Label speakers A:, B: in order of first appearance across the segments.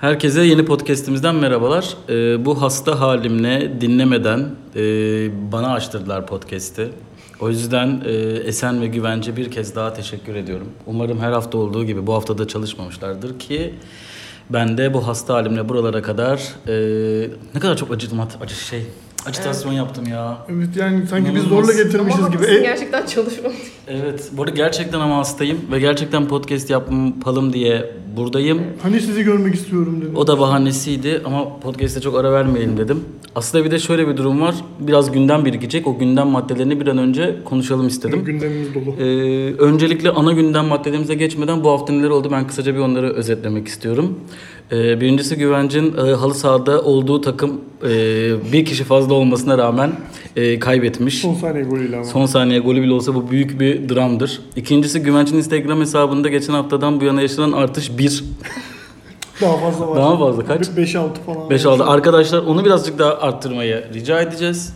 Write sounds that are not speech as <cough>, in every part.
A: Herkese yeni podcast'imizden merhabalar. Ee, bu hasta halimle dinlemeden e, bana açtırdılar podcast'i. O yüzden e, Esen ve Güvence bir kez daha teşekkür ediyorum. Umarım her hafta olduğu gibi bu hafta da çalışmamışlardır ki ben de bu hasta halimle buralara kadar e, ne kadar çok acıdım acı şey acitasyon yaptım ya.
B: Evet yani sanki biz
A: İnanılmaz.
B: zorla getirmişiz
C: Ama
B: gibi.
C: haklısın
B: E,
C: gerçekten çalışmadım.
A: Evet, bu arada gerçekten ama hastayım ve gerçekten podcast yapalım diye buradayım.
B: hani sizi görmek istiyorum dedim.
A: O da bahanesiydi ama podcast'e çok ara vermeyelim dedim. Aslında bir de şöyle bir durum var. Biraz gündem birikecek. O gündem maddelerini bir an önce konuşalım istedim.
B: Gündemimiz dolu.
A: Ee, öncelikle ana gündem maddelerimize geçmeden bu hafta neler oldu ben kısaca bir onları özetlemek istiyorum. Ee, birincisi Güvencin e, halı sahada olduğu takım e, bir kişi fazla olmasına rağmen e, kaybetmiş.
B: Son saniye golüyle ama.
A: Son saniye golü bile olsa bu büyük bir dramdır. İkincisi Güvenç'in Instagram hesabında geçen haftadan bu yana yaşanan artış 1. <laughs>
B: Daha fazla var.
A: Daha fazla, kaç?
B: 5-6 falan.
A: 5 aldı. Arkadaşlar onu birazcık daha arttırmayı rica edeceğiz.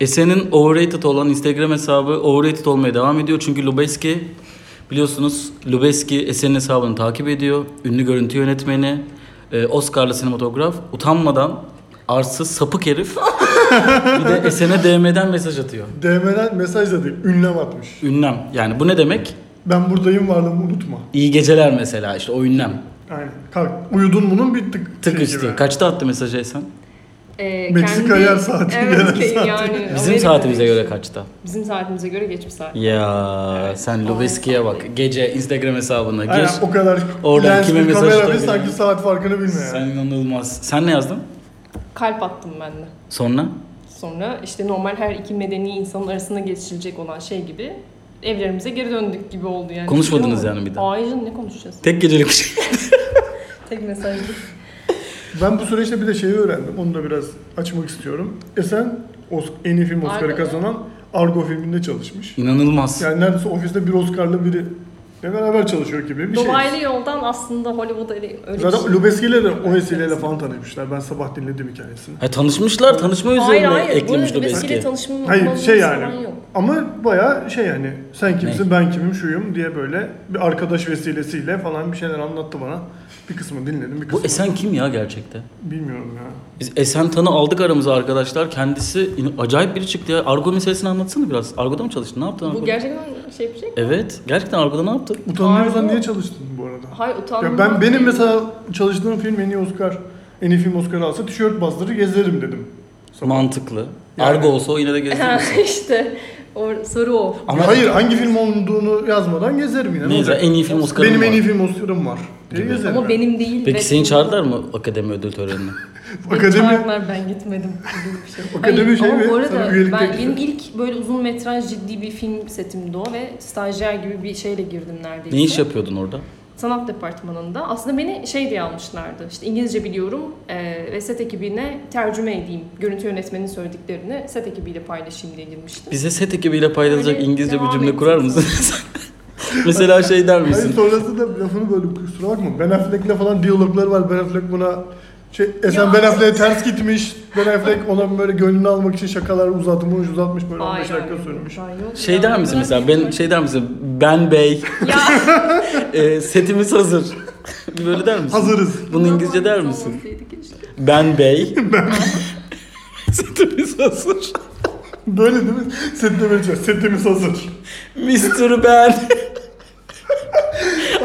A: Esen'in overrated olan Instagram hesabı overrated olmaya devam ediyor. Çünkü Lubeski biliyorsunuz Lubeski Esen'in hesabını takip ediyor. Ünlü görüntü yönetmeni, e, Oscar'lı sinematograf. Utanmadan arsız sapık herif <laughs> bir de Esen'e DM'den mesaj atıyor.
B: DM'den mesaj değil. Ünlem atmış.
A: Ünlem. Yani bu ne demek?
B: Ben buradayım varlığımı unutma.
A: İyi geceler mesela işte o ünlem.
B: Aynen. Kalk. Uyudun bunun bir tık.
A: Tık
B: şey.
A: Kaçta attı mesajı Esen?
C: Ee,
B: Meksika yer saati,
C: Evet ki
B: saati.
C: yani.
A: Bizim
C: Amerika-
A: saatimize göre kaçta?
C: Bizim saatimize göre geç bir saat.
A: Ya
C: Evet.
A: sen Lubeski'ye bak. Gece Instagram hesabına gir.
B: Aynen o kadar
A: Oradan
B: lens
A: kime
B: bir
A: mesaj
B: kamera bir sanki saat farkını bilmiyor.
A: Sen
B: yani.
A: inanılmaz. Sen ne yazdın?
C: Kalp attım ben de.
A: Sonra?
C: Sonra işte normal her iki medeni insanın arasında geçilecek olan şey gibi evlerimize geri döndük gibi oldu yani.
A: Konuşmadınız yani bir daha?
C: Hayır canım, ne konuşacağız?
A: Tek gecelik bir şey. <laughs>
C: Tek mesajdı.
B: Ben bu süreçte bir de şeyi öğrendim. Onu da biraz açmak istiyorum. Esen en iyi film Oscar'ı kazanan Argo filminde çalışmış.
A: İnanılmaz.
B: Yani neredeyse ofiste bir Oscar'lı biri ile beraber çalışıyor gibi bir şey.
C: Dolaylı yoldan aslında Hollywood'a öyle
B: Zaten
C: şey.
B: Lubeski ile de o vesileyle falan tanışmışlar. Ben sabah dinledim hikayesini.
A: Ha, tanışmışlar. Tanışma üzerine
C: Hayır hayır.
A: eklemiş
C: Lubeski'yle
A: Lubeski.
C: tanışmamın
B: Hayır şey yani.
C: yok.
B: Ama baya şey yani sen kimsin
A: Ne?
B: ben kimim şuyum diye böyle bir arkadaş vesilesiyle falan bir şeyler anlattı bana. Bir kısmını dinledim bir
A: Bu
B: kısmını
A: Esen kim ya gerçekten?
B: bilmiyorum ya.
A: Biz Esen Tan'ı aldık aramıza arkadaşlar. Kendisi acayip biri çıktı ya. Argo meselesini anlatsana biraz. Argo'da mı çalıştın? Ne yaptın
C: Bu
A: Argo'da?
C: gerçekten şey yapacak.
A: Evet. Gerçekten Argo'da ne yaptın?
B: Utanıyorsan
C: Argo-
B: niye çalıştın bu arada?
C: Hayır.
B: Ya ben benim mesela çalıştığım film en iyi Oscar en iyi film Oscar'ı alsa tişört bastırır gezerim dedim. Sabah.
A: Mantıklı.
B: Yani-
A: Argo olsa o yine de <laughs> gezdirirsin.
C: işte o soru o.
A: Ama-
B: Hayır hangi film olduğunu yazmadan gezerim yine. Ne
A: Neyse
B: olacak?
A: en iyi film Oscar'ı
B: Benim
A: var.
B: en iyi film Oscar'ım var. Diye
A: Gibi.
B: gezerim.
C: Ama
B: yani.
C: benim değil.
A: Peki
C: ve-
A: seni çağırdılar mı akademi ödül törenine? <laughs>
C: Beni
B: Akademi-
C: çağırdılar, ben gitmedim. gibi bir şey.
B: Akademi
C: Hayır,
B: şey
C: ama
B: mi?
C: bu
B: Sana
C: arada
B: üyelik
C: ben,
B: teklifi.
C: benim ilk böyle uzun metraj ciddi bir film setimdi o ve stajyer gibi bir şeyle girdim neredeyse.
A: Ne iş yapıyordun orada?
C: Sanat departmanında. Aslında beni şey diye almışlardı. İşte İngilizce biliyorum e, ve set ekibine tercüme edeyim. Görüntü yönetmeninin söylediklerini set ekibiyle paylaşayım diye girmiştim.
A: Bize set ekibiyle paylaşacak
C: Öyle
A: İngilizce bir cümle kurar mısın? <laughs> Mesela şey der
B: Hayır
A: misin?
B: sonrasında lafını böyle kusura bakma. Ben Affleck'le falan diyaloglar var. Ben Affleck buna şey, Esen
C: Ya.
B: Ben Affleck'e ters gitmiş. Ben Affleck ona böyle gönlünü almak için şakalar uzatmış uzatmış böyle 15
C: Hayır,
B: dakika sürmüş.
A: Şey der misin mesela? Ben şey der misin? Ben Bey,
C: Ya <laughs>
A: e, setimiz hazır. Böyle der misin?
B: Hazırız.
A: Bunu İngilizce der misin? Ben Bey. <laughs> <laughs> setimiz hazır.
B: Böyle değil mi? Sette çıkıyor. Setimiz hazır.
A: Mr. Ben.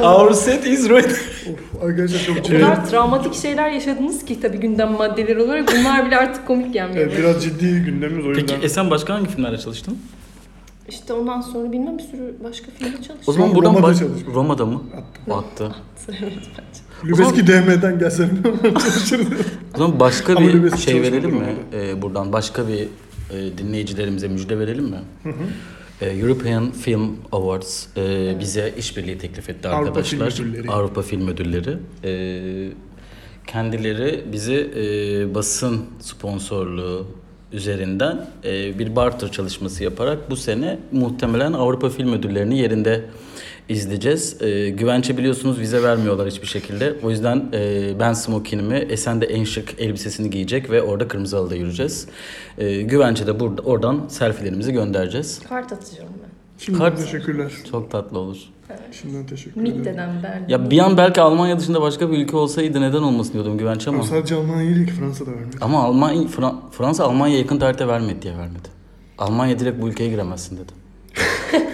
A: Our set is ready.
B: Of arkadaşlar çok
C: O
B: ciddi.
C: kadar travmatik şeyler yaşadınız ki tabii gündem maddeleri olarak bunlar bile artık komik gelmiyor.
B: Evet, biraz ciddi gündemimiz o yüzden.
A: Peki Esen başka hangi filmlerde çalıştın?
C: İşte ondan sonra bilmem bir sürü başka filmde çalıştım.
A: O zaman
B: an
A: buradan
B: Roma'da
A: baş-
B: çalışmış.
A: Roma'da mı?
B: Attım. <laughs>
A: Attı.
C: evet bence.
B: Lübeski DM'den gelsen <laughs> çalışırız.
A: O zaman başka
B: Ama
A: bir şey verelim mi? Ee, buradan başka bir e, dinleyicilerimize müjde verelim mi? Ee, European Film Awards e, bize işbirliği teklif etti
B: Avrupa
A: arkadaşlar.
B: Film Ödülleri.
A: Avrupa Film Ödülleri. Ee, kendileri bizi e, basın sponsorluğu üzerinden e, bir barter çalışması yaparak bu sene muhtemelen Avrupa Film Ödülleri'ni yerinde izleyeceğiz. E, güvence biliyorsunuz vize vermiyorlar hiçbir şekilde. O yüzden e, ben smokinimi, Esen de en şık elbisesini giyecek ve orada kırmızı halıda yürüyeceğiz. E, güvence de burada oradan selfie'lerimizi göndereceğiz.
C: Kart atacağım ben.
B: Şimdiden
A: Kart-
B: teşekkürler.
A: Çok tatlı olur.
B: Şimdiden teşekkür ederim.
C: Mitte'den Berlin.
A: Ya bir an belki Almanya dışında başka bir ülke olsaydı neden olmasın diyordum Güvenç ama.
B: Ama sadece Almanya değil ki Fransa'da vermedi.
A: Ama Almanya, Fra- Fransa Almanya yakın tarihte vermedi diye vermedi. Almanya direkt bu ülkeye giremezsin dedi. <laughs>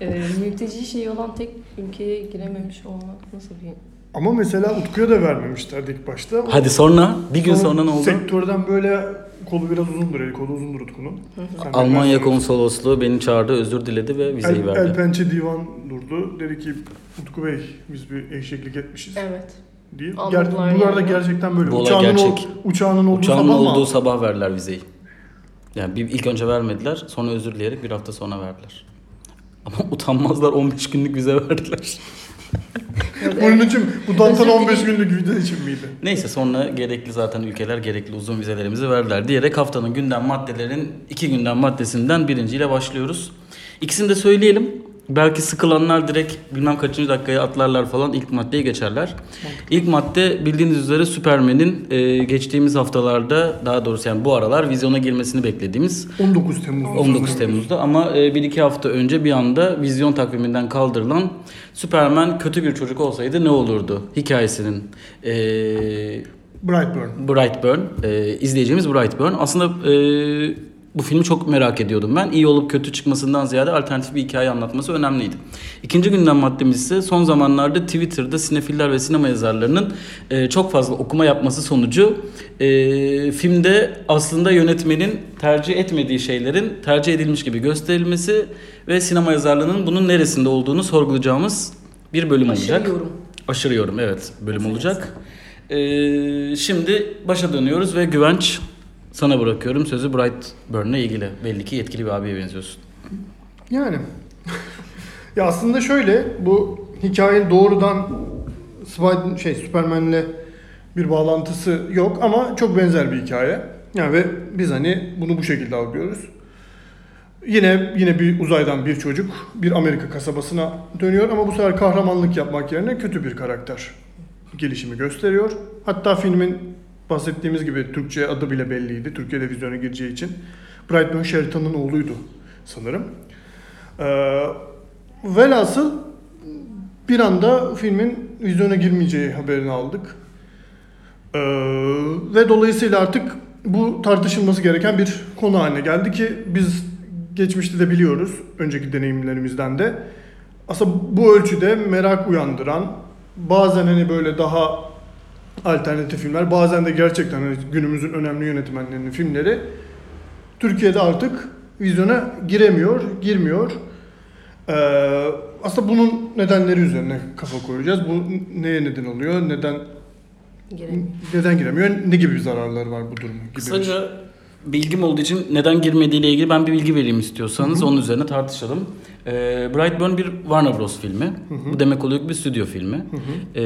C: Ee, mülteci şeyi olan tek ülkeye girememiş olmak nasıl bir...
B: Ama mesela Utku'ya da vermemişlerdi ilk başta. O-
A: Hadi sonra bir gün sonra ne oldu?
B: Sektörden böyle kolu biraz uzundur, eli kolu uzundur Utku'nun. Sen
A: Almanya
B: bilmezsin.
A: konsolosluğu beni çağırdı, özür diledi ve vizeyi
B: El, El
A: verdi.
B: Pençe Divan durdu. Dedi ki Utku Bey biz bir eşeklik etmişiz
C: Evet.
B: diye.
C: Aldılar
B: Ger- bu arada
C: yani.
B: gerçekten böyle.
A: Bu olay
B: uçağının,
A: gerçek.
B: ol- uçağının olduğu
A: Uçağın
B: sabah mı
A: olduğu sabah verdiler vizeyi. Yani bir, ilk önce vermediler, sonra özür dileyerek bir hafta sonra verdiler. Ama utanmazlar 15 günlük vize verdiler.
B: Bunun için bu Dantan
C: Özür
B: 15
C: dilerim.
B: günlük video için miydi?
A: Neyse sonra gerekli zaten ülkeler gerekli uzun vizelerimizi verdiler diyerek haftanın gündem maddelerin iki gündem maddesinden birinciyle başlıyoruz. İkisini de söyleyelim. Belki sıkılanlar direkt bilmem kaçıncı dakikaya atlarlar falan ilk maddeye geçerler. İlk madde bildiğiniz üzere Superman'in e, geçtiğimiz haftalarda daha doğrusu yani bu aralar vizyona girmesini beklediğimiz
B: 19 Temmuz.
A: 19 Temmuz'da ama e, bir iki hafta önce bir anda vizyon takviminden kaldırılan Superman kötü bir çocuk olsaydı ne olurdu hikayesinin e,
B: Brightburn.
A: Brightburn e, izleyeceğimiz Brightburn aslında e, bu filmi çok merak ediyordum ben. İyi olup kötü çıkmasından ziyade alternatif bir hikaye anlatması önemliydi. İkinci gündem maddemiz ise son zamanlarda Twitter'da sinefiller ve sinema yazarlarının e, çok fazla okuma yapması sonucu e, filmde aslında yönetmenin tercih etmediği şeylerin tercih edilmiş gibi gösterilmesi ve sinema yazarlığının bunun neresinde olduğunu sorgulayacağımız bir bölüm olacak.
C: Aşırı yorum.
A: Aşırı yorum evet bölüm olacak. Ee, şimdi başa dönüyoruz ve Güvenç sana bırakıyorum sözü Brightburn'la ilgili. Belli ki yetkili bir abiye benziyorsun.
B: Yani. <laughs> ya aslında şöyle bu hikayenin doğrudan Spider şey Superman'le bir bağlantısı yok ama çok benzer bir hikaye. Yani ve biz hani bunu bu şekilde algılıyoruz. Yine yine bir uzaydan bir çocuk bir Amerika kasabasına dönüyor ama bu sefer kahramanlık yapmak yerine kötü bir karakter gelişimi gösteriyor. Hatta filmin bahsettiğimiz gibi Türkçe adı bile belliydi. Türkiye'de vizyona gireceği için. Brightburn Sheraton'un oğluydu sanırım. Ee, velhasıl bir anda filmin vizyona girmeyeceği haberini aldık. Ee, ve dolayısıyla artık bu tartışılması gereken bir konu haline geldi ki biz geçmişte de biliyoruz önceki deneyimlerimizden de. Aslında bu ölçüde merak uyandıran bazen hani böyle daha alternatif filmler bazen de gerçekten hani günümüzün önemli yönetmenlerinin filmleri Türkiye'de artık vizyona giremiyor, girmiyor. Ee, aslında bunun nedenleri üzerine kafa koyacağız. Bu neye neden oluyor? Neden
C: Giremiyor.
B: neden giremiyor? Ne gibi bir zararları var bu durumun? Gibi bir-
A: Kısaca bilgim olduğu için neden girmediğiyle ilgili ben bir bilgi vereyim istiyorsanız onun üzerine tartışalım. Ee, Brightburn bir Warner Bros. filmi. Bu demek oluyor ki bir stüdyo filmi. Ee,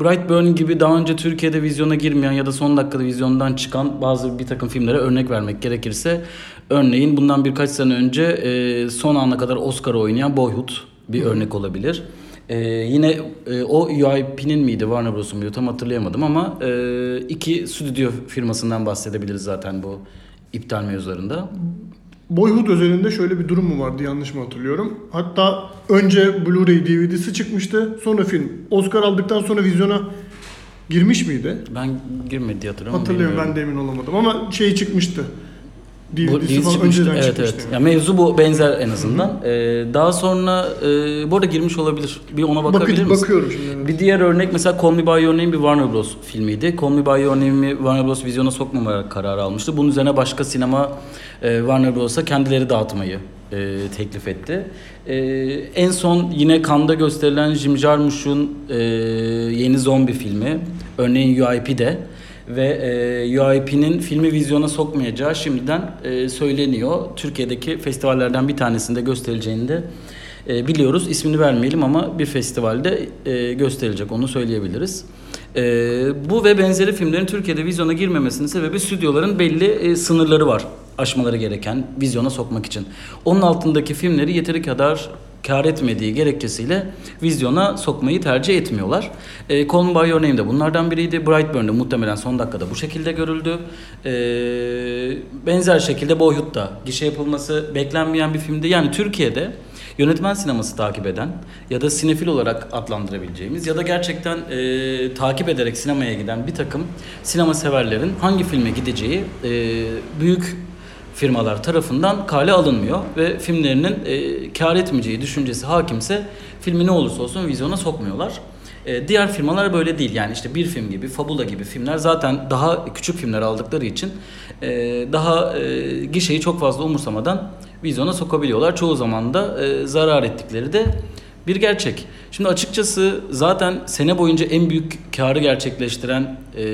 A: Brightburn gibi daha önce Türkiye'de vizyona girmeyen ya da son dakikada vizyondan çıkan bazı bir takım filmlere örnek vermek gerekirse örneğin bundan birkaç sene önce e, son ana kadar Oscar oynayan Boyhood bir örnek olabilir. Ee, yine e, o UIP'nin miydi Warner Bros'un muydu tam hatırlayamadım ama e, iki stüdyo firmasından bahsedebiliriz zaten bu iptal mevzularında.
B: Boyhood özelinde şöyle bir durum mu vardı yanlış mı hatırlıyorum? Hatta önce Blu-ray DVD'si çıkmıştı. Sonra film Oscar aldıktan sonra vizyona girmiş miydi?
A: Ben girmedi diye hatırlıyorum.
B: Hatırlıyorum ben
A: bilmiyorum.
B: de emin olamadım ama şey çıkmıştı. DVD'si falan
A: çıkmıştı.
B: önceden
A: Evet
B: çıkmıştı.
A: evet.
B: yani.
A: Ya mevzu bu benzer en azından. Ee, daha sonra e, bu arada girmiş olabilir. Bir ona bakabilir
B: Bakı-
A: misin?
B: bakıyorum şimdi.
A: Bir diğer örnek mesela Call Me By Your Name bir Warner Bros. filmiydi. Call Me By Your Name'i Warner Bros. vizyona sokmamaya kararı almıştı. Bunun üzerine başka sinema e, Warner Bros'a kendileri dağıtmayı e, teklif etti. E, en son yine Cannes'da gösterilen Jim Jarmusch'un e, yeni zombi filmi. Örneğin UIP'de ve e, UIP'nin filmi vizyona sokmayacağı şimdiden e, söyleniyor. Türkiye'deki festivallerden bir tanesinde gösterileceğini de e, biliyoruz. İsmini vermeyelim ama bir festivalde e, gösterilecek onu söyleyebiliriz. E, bu ve benzeri filmlerin Türkiye'de vizyona girmemesinin sebebi stüdyoların belli e, sınırları var aşmaları gereken vizyona sokmak için. Onun altındaki filmleri yeteri kadar kar etmediği gerekçesiyle vizyona sokmayı tercih etmiyorlar. E, Me By Your Name de bunlardan biriydi. Brightburn'da muhtemelen son dakikada bu şekilde görüldü. E, benzer şekilde Boyhood da gişe yapılması beklenmeyen bir filmdi. Yani Türkiye'de yönetmen sineması takip eden ya da sinefil olarak adlandırabileceğimiz ya da gerçekten e, takip ederek sinemaya giden bir takım sinema severlerin hangi filme gideceği e, büyük firmalar tarafından kale alınmıyor ve filmlerinin e, kar etmeyeceği düşüncesi hakimse filmi ne olursa olsun vizyona sokmuyorlar. E, diğer firmalar böyle değil yani işte bir film gibi, Fabula gibi filmler zaten daha küçük filmler aldıkları için e, daha e, gişeyi çok fazla umursamadan vizyona sokabiliyorlar. Çoğu zaman da e, zarar ettikleri de bir gerçek. Şimdi açıkçası zaten sene boyunca en büyük karı gerçekleştiren e,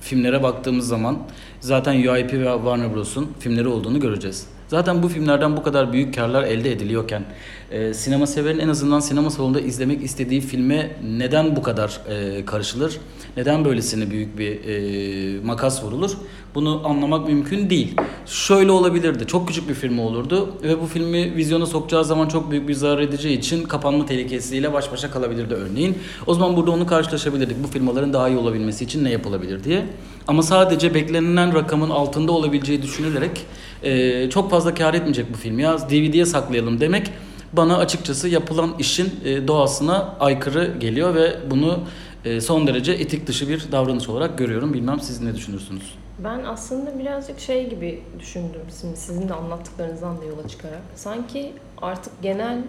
A: filmlere baktığımız zaman zaten UIP ve Warner Bros'un filmleri olduğunu göreceğiz. Zaten bu filmlerden bu kadar büyük karlar elde ediliyorken e, sinema severin en azından sinema salonunda izlemek istediği filme neden bu kadar e, karışılır? Neden böylesine büyük bir e, makas vurulur? Bunu anlamak mümkün değil. Şöyle olabilirdi. Çok küçük bir film olurdu ve bu filmi vizyona sokacağı zaman çok büyük bir zarar edeceği için kapanma tehlikesiyle baş başa kalabilirdi örneğin. O zaman burada onu karşılaşabilirdik. Bu firmaların daha iyi olabilmesi için ne yapılabilir diye. Ama sadece beklenilen rakamın altında olabileceği düşünülerek e, çok fazla kar etmeyecek bu film ya DVD'ye saklayalım demek bana açıkçası yapılan işin e, doğasına aykırı geliyor ve bunu e, son derece etik dışı bir davranış olarak görüyorum. Bilmem siz ne düşünürsünüz?
C: Ben aslında birazcık şey gibi düşündüm şimdi sizin de anlattıklarınızdan da yola çıkarak. Sanki artık genel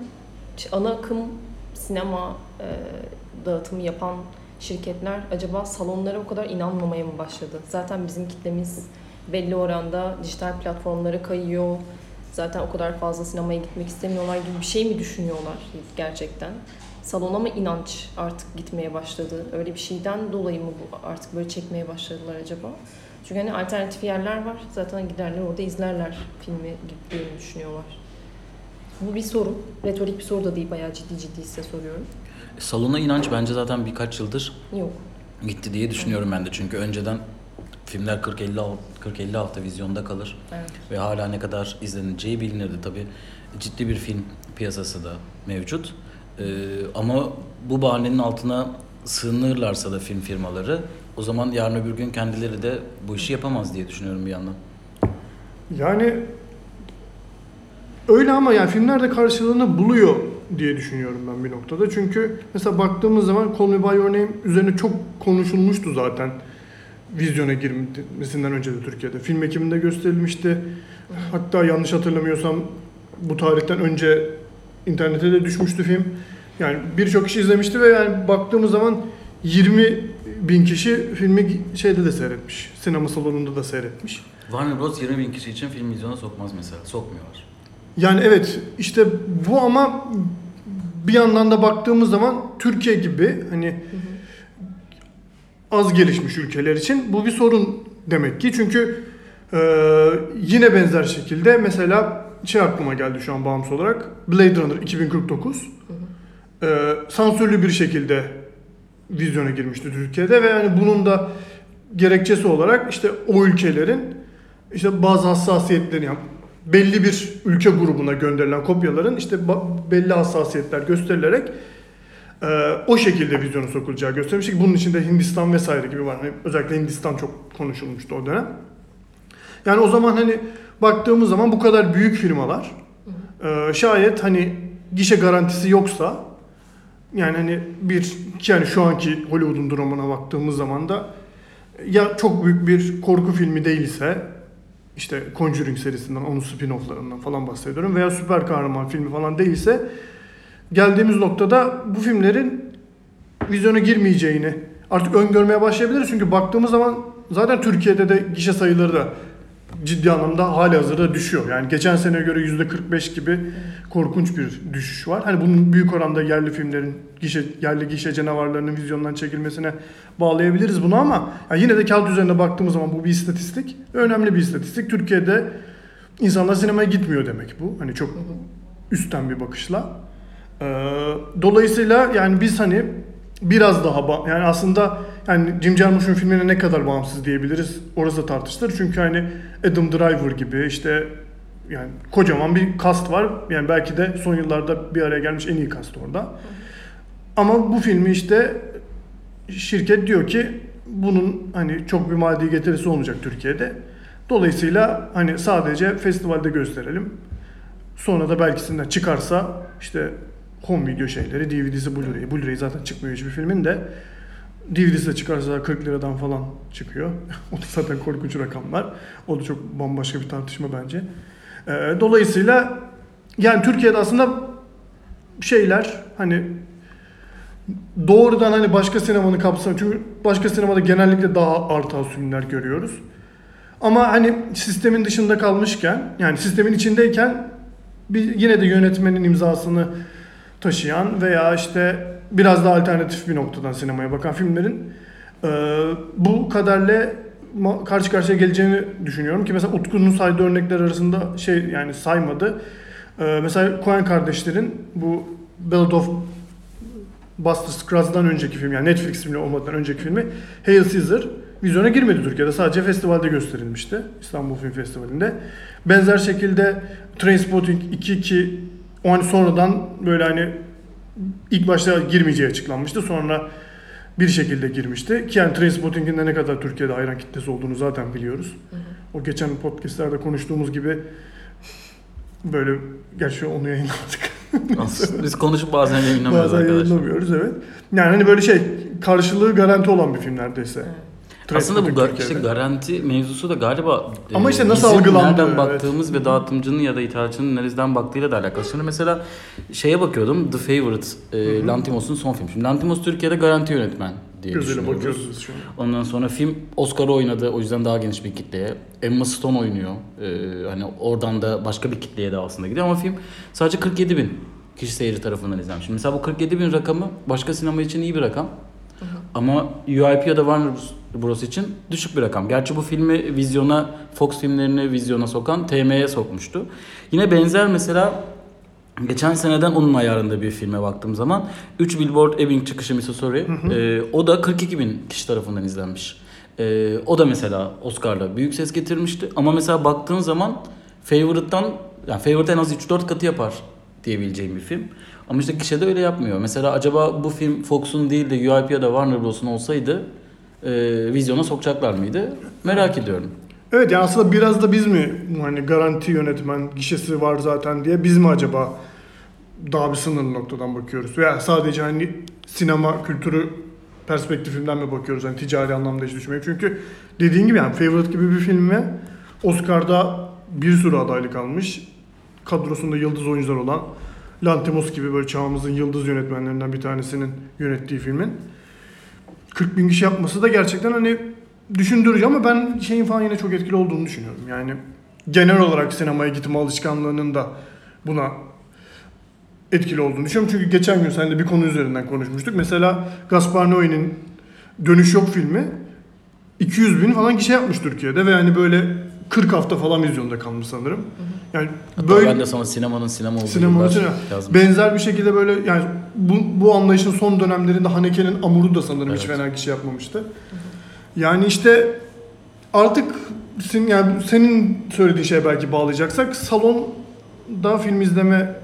C: ana akım sinema e, dağıtımı yapan şirketler acaba salonlara o kadar inanmamaya mı başladı? Zaten bizim kitlemiz belli oranda dijital platformlara kayıyor. Zaten o kadar fazla sinemaya gitmek istemiyorlar gibi bir şey mi düşünüyorlar gerçekten? Salona mı inanç artık gitmeye başladı? Öyle bir şeyden dolayı mı bu artık böyle çekmeye başladılar acaba? Çünkü hani alternatif yerler var. Zaten giderler orada izlerler filmi gibi düşünüyorlar. Bu bir soru. Retorik bir soru da değil. Bayağı ciddi ciddi size soruyorum.
A: Salona inanç bence zaten birkaç yıldır
C: Yok.
A: gitti diye düşünüyorum ben de. Çünkü önceden filmler 40-50 40-50 hafta vizyonda kalır
C: Evet.
A: ve hala ne kadar izleneceği bilinirdi tabi. Ciddi bir film piyasası da mevcut. Ee, ama bu bahanenin altına sığınırlarsa da film firmaları o zaman yarın öbür gün kendileri de bu işi yapamaz diye düşünüyorum bir yandan.
B: Yani öyle ama yani filmler de karşılığını buluyor diye düşünüyorum ben bir noktada. Çünkü mesela baktığımız zaman Call Me By Your Name üzerine çok konuşulmuştu zaten vizyona girmesinden önce de Türkiye'de. Film ekiminde gösterilmişti. Hatta yanlış hatırlamıyorsam bu tarihten önce internete de düşmüştü film. Yani birçok kişi izlemişti ve yani baktığımız zaman 20 bin kişi filmi şeyde de seyretmiş. Sinema salonunda da seyretmiş.
A: Warner Bros 20 bin kişi için film vizyona sokmaz mesela. Sokmuyorlar.
B: Yani evet işte bu ama bir yandan da baktığımız zaman Türkiye gibi hani az gelişmiş ülkeler için bu bir sorun demek ki. Çünkü e, yine benzer şekilde mesela şey aklıma geldi şu an bağımsız olarak Blade Runner 2049 e, sansürlü bir şekilde vizyona girmişti Türkiye'de ve yani bunun da gerekçesi olarak işte o ülkelerin işte bazı hassasiyetleri yani belli bir ülke grubuna gönderilen kopyaların işte belli hassasiyetler gösterilerek o şekilde vizyona sokulacağı göstermiştik. Bunun içinde Hindistan vesaire gibi var. Hani özellikle Hindistan çok konuşulmuştu o dönem. Yani o zaman hani baktığımız zaman bu kadar büyük firmalar e, şayet hani gişe garantisi yoksa yani hani bir yani şu anki Hollywood'un durumuna baktığımız zaman da ya çok büyük bir korku filmi değilse işte Conjuring serisinden, onun spin-off'larından falan bahsediyorum veya süper kahraman filmi falan değilse geldiğimiz noktada bu filmlerin vizyona girmeyeceğini artık öngörmeye başlayabiliriz. Çünkü baktığımız zaman zaten Türkiye'de de gişe sayıları da ciddi anlamda hali hazırda düşüyor. Yani geçen seneye göre %45 gibi korkunç bir düşüş var. Hani bunun büyük oranda yerli filmlerin gişe, yerli gişe canavarlarının vizyondan çekilmesine bağlayabiliriz bunu ama yani yine de kağıt üzerinde baktığımız zaman bu bir istatistik. Önemli bir istatistik. Türkiye'de insanlar sinemaya gitmiyor demek bu. Hani çok üstten bir bakışla. Ee, dolayısıyla yani biz hani biraz daha yani aslında yani Jim Jarmusch'un filmine ne kadar bağımsız diyebiliriz orası da tartışılır. Çünkü hani Adam Driver gibi işte Yani kocaman bir kast var. Yani belki de son yıllarda bir araya gelmiş en iyi kast orada. Ama bu filmi işte şirket diyor ki bunun hani çok bir maddi getirisi olmayacak Türkiye'de. Dolayısıyla hani sadece festivalde gösterelim. Sonra da belkisinden çıkarsa işte home video şeyleri, DVD'si, Blu-ray. Blu-ray zaten çıkmıyor hiçbir filmin de. DVD'si de çıkarsa 40 liradan falan çıkıyor. <laughs> o da zaten korkunç rakamlar. O da çok bambaşka bir tartışma bence. Ee, dolayısıyla yani Türkiye'de aslında şeyler hani doğrudan hani başka sinemanın kapsamı çünkü başka sinemada genellikle daha artan filmler görüyoruz. Ama hani sistemin dışında kalmışken yani sistemin içindeyken bir yine de yönetmenin imzasını taşıyan veya işte biraz daha alternatif bir noktadan sinemaya bakan filmlerin e, bu kaderle karşı karşıya geleceğini düşünüyorum ki mesela Utku'nun saydığı örnekler arasında şey yani saymadı. E, mesela Coen kardeşlerin bu Ballad of Buster Scruggs'dan önceki film yani Netflix filmi olmadan önceki filmi Hail Caesar vizyona girmedi Türkiye'de. Sadece festivalde gösterilmişti. İstanbul Film Festivali'nde. Benzer şekilde Trainspotting 2 ki o hani sonradan böyle hani ilk başta girmeyeceği açıklanmıştı. Sonra bir şekilde girmişti. Ki yani Trainspotting'in de ne kadar Türkiye'de hayran kitlesi olduğunu zaten biliyoruz. O geçen podcastlerde konuştuğumuz gibi böyle gerçi onu yayınladık.
A: Biz konuşup bazen yayınlamıyoruz
B: Bazen
A: arkadaşlar.
B: yayınlamıyoruz evet. Yani hani böyle şey karşılığı garanti olan bir film neredeyse.
C: Evet.
A: Aslında bu gar- işte garanti mevzusu da galiba
B: Ama
A: e,
B: işte nasıl
A: bizim
B: algılandığı,
A: nereden
B: evet.
A: baktığımız ve dağıtımcının ya da ithalatçının nereden baktığıyla da alakalı. Şimdi mesela şeye bakıyordum The Favourite, e, Lantimos'un son filmi. Şimdi Lantimos Türkiye'de garanti yönetmen diye
B: Gözüyle bakıyoruz şu an.
A: Ondan sonra film Oscar'ı oynadı. O yüzden daha geniş bir kitleye. Emma Stone oynuyor. Ee, hani oradan da başka bir kitleye de aslında gidiyor. Ama film sadece 47 bin kişi seyirci tarafından izlenmiş. Mesela bu 47 bin rakamı başka sinema için iyi bir rakam. Ama UIP ya da Warner Bros için düşük bir rakam. Gerçi bu filmi vizyona, Fox filmlerini vizyona sokan TM'ye sokmuştu. Yine benzer mesela Geçen seneden onun ayarında bir filme baktığım zaman 3 Billboard Ebbing çıkışı Missouri e, o da 42 bin kişi tarafından izlenmiş. E, o da mesela Oscar'da büyük ses getirmişti ama mesela baktığın zaman Favorite'dan yani Favorite en az 3-4 katı yapar diyebileceğim bir film. Ama işte gişede öyle yapmıyor. Mesela acaba bu film Fox'un değil de UIP ya da Warner Bros'un olsaydı e, vizyona sokacaklar mıydı? Merak ediyorum.
B: Evet yani aslında biraz da biz mi hani garanti yönetmen gişesi var zaten diye biz mi acaba daha bir sınırlı noktadan bakıyoruz? Veya sadece hani sinema kültürü perspektifinden mi bakıyoruz? Hani ticari anlamda hiç düşünmeyip. Çünkü dediğin gibi yani Favorite gibi bir filme Oscar'da bir sürü adaylık almış. Kadrosunda yıldız oyuncular olan Lantimos gibi böyle çağımızın yıldız yönetmenlerinden bir tanesinin yönettiği filmin 40 bin kişi yapması da gerçekten hani düşündürücü ama ben şeyin falan yine çok etkili olduğunu düşünüyorum. Yani genel olarak sinemaya gitme alışkanlığının da buna etkili olduğunu düşünüyorum. Çünkü geçen gün seninle bir konu üzerinden konuşmuştuk. Mesela Gaspar Noé'nin Dönüş Yok filmi 200 bin falan kişi yapmış Türkiye'de ve yani böyle 40 hafta falan vizyonda kalmış sanırım. Yani
A: Hatta
B: böyle
A: ben de sana sinemanın sinema olduğu
B: Sinemanın
A: yıllar
B: sinema.
A: yazmıştım.
B: benzer bir şekilde böyle yani bu, bu anlayışın son dönemlerinde Haneke'nin Amur'u da sanırım hiç
A: Evet.
B: fena kişi yapmamıştı. Yani işte artık senin, yani senin söylediğin şeye belki bağlayacaksak salonda film izleme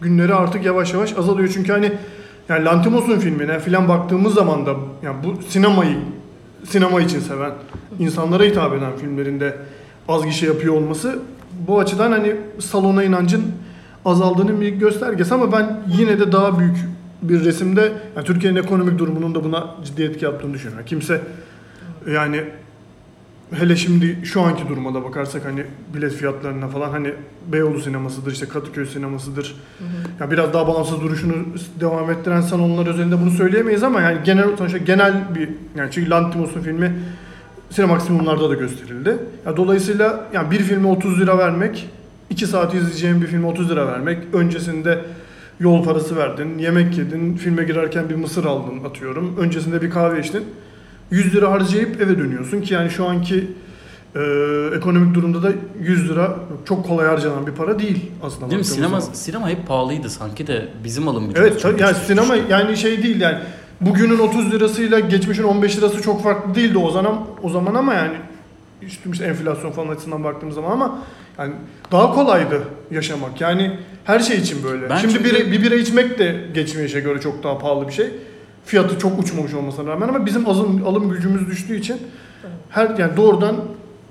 B: günleri artık yavaş yavaş azalıyor. Çünkü hani yani Lantimos'un filmine filan baktığımız zaman da yani bu sinemayı sinema için seven, insanlara hitap eden filmlerinde az gişe yapıyor olması bu açıdan hani salona inancın azaldığının bir göstergesi ama ben yine de daha büyük bir resimde yani Türkiye'nin ekonomik durumunun da buna ciddi etki yaptığını düşünüyorum. Kimse yani hele şimdi şu anki duruma da bakarsak hani bilet fiyatlarına falan hani Beyoğlu sinemasıdır işte Kadıköy sinemasıdır. Ya biraz daha bağımsız duruşunu devam ettiren salonlar üzerinde bunu söyleyemeyiz ama yani genel sonuçta genel bir yani çünkü Lantimos'un filmi Sinemaksimumlarda da gösterildi. Ya dolayısıyla yani bir filme 30 lira vermek, 2 saat izleyeceğin bir filme 30 lira vermek, öncesinde yol parası verdin, yemek yedin, filme girerken bir mısır aldın atıyorum, öncesinde bir kahve içtin. 100 lira harcayıp eve dönüyorsun ki yani şu anki e, ekonomik durumda da 100 lira çok kolay harcanan bir para değil aslında.
A: Değil mi? Sinema,
B: zaman.
A: sinema hep pahalıydı sanki de bizim alım gücümüz
B: Evet tabii yani sinema yani şey değil yani bugünün 30 lirasıyla geçmişin 15 lirası çok farklı değildi o zaman o zaman ama yani üstümüz enflasyon falan açısından baktığımız zaman ama Yani daha kolaydı yaşamak. Yani her şey için böyle.
A: Ben
B: Şimdi
A: çünkü-
B: bira, bir bira içmek de geçmişe göre çok daha pahalı bir şey. Fiyatı çok uçmamış olmasına rağmen ama bizim alım, alım gücümüz düştüğü için her yani doğrudan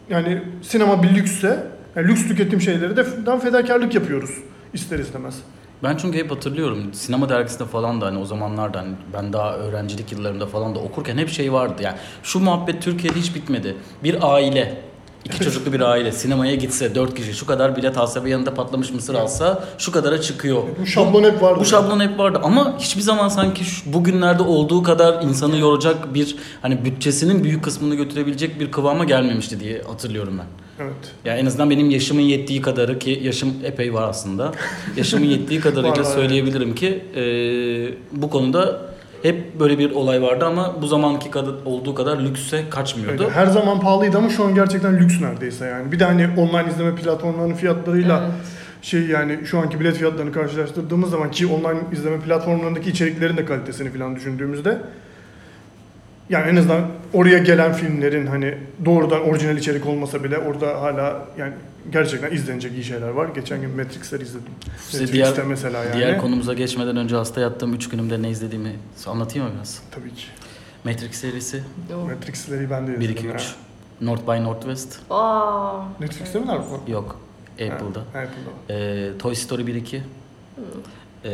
B: yani sinema bir lüksse yani lüks tüketim şeyleri de fedakarlık yapıyoruz ister istemez.
A: Ben çünkü hep hatırlıyorum sinema dergisinde falan da hani o zamanlarda hani ben daha öğrencilik yıllarımda falan da okurken hep şey vardı yani şu muhabbet Türkiye'de hiç bitmedi. Bir aile iki çocuklu bir aile sinemaya gitse dört kişi şu kadar bilet alsa ve yanında patlamış mısır alsa şu kadara çıkıyor.
B: Bu şablon hep vardı.
A: Bu şablon hep vardı ama hiçbir zaman sanki şu, bugünlerde olduğu kadar insanı yoracak bir hani bütçesinin büyük kısmını götürebilecek bir kıvama gelmemişti diye hatırlıyorum ben.
B: Evet.
A: Ya en azından benim yaşımın yettiği kadarı ki yaşım epey var aslında. Yaşımın yettiği <laughs> kadarıyla söyleyebilirim ki e, bu konuda hep böyle bir olay vardı ama bu zamanki kadar olduğu kadar lükse kaçmıyordu.
B: Öyle. Her zaman pahalıydı ama şu an gerçekten lüks neredeyse yani. Bir de hani online izleme platformlarının fiyatlarıyla
C: Evet.
B: şey yani şu anki bilet fiyatlarını karşılaştırdığımız zaman ki online izleme platformlarındaki içeriklerin de kalitesini falan düşündüğümüzde yani en azından oraya gelen filmlerin hani doğrudan orijinal içerik olmasa bile orada hala yani gerçekten izlenecek iyi şeyler var. Geçen gün Matrix'leri izledim.
A: Size
B: Matrix'te
A: diğer,
B: mesela yani.
A: diğer konumuza geçmeden önce hasta yattığım 3 günümde ne izlediğimi anlatayım mı biraz?
B: Tabii ki.
A: Matrix serisi
C: O-
B: Matrix'leri ben de
A: 1
B: izledim.
A: 2 3.
B: ya.
A: North by Northwest
C: Aa.
B: Netflix'te mi var bu?
A: yok. Apple'da.
B: Ha, Apple'da.
A: Ee, Toy Story 1 2. Ee,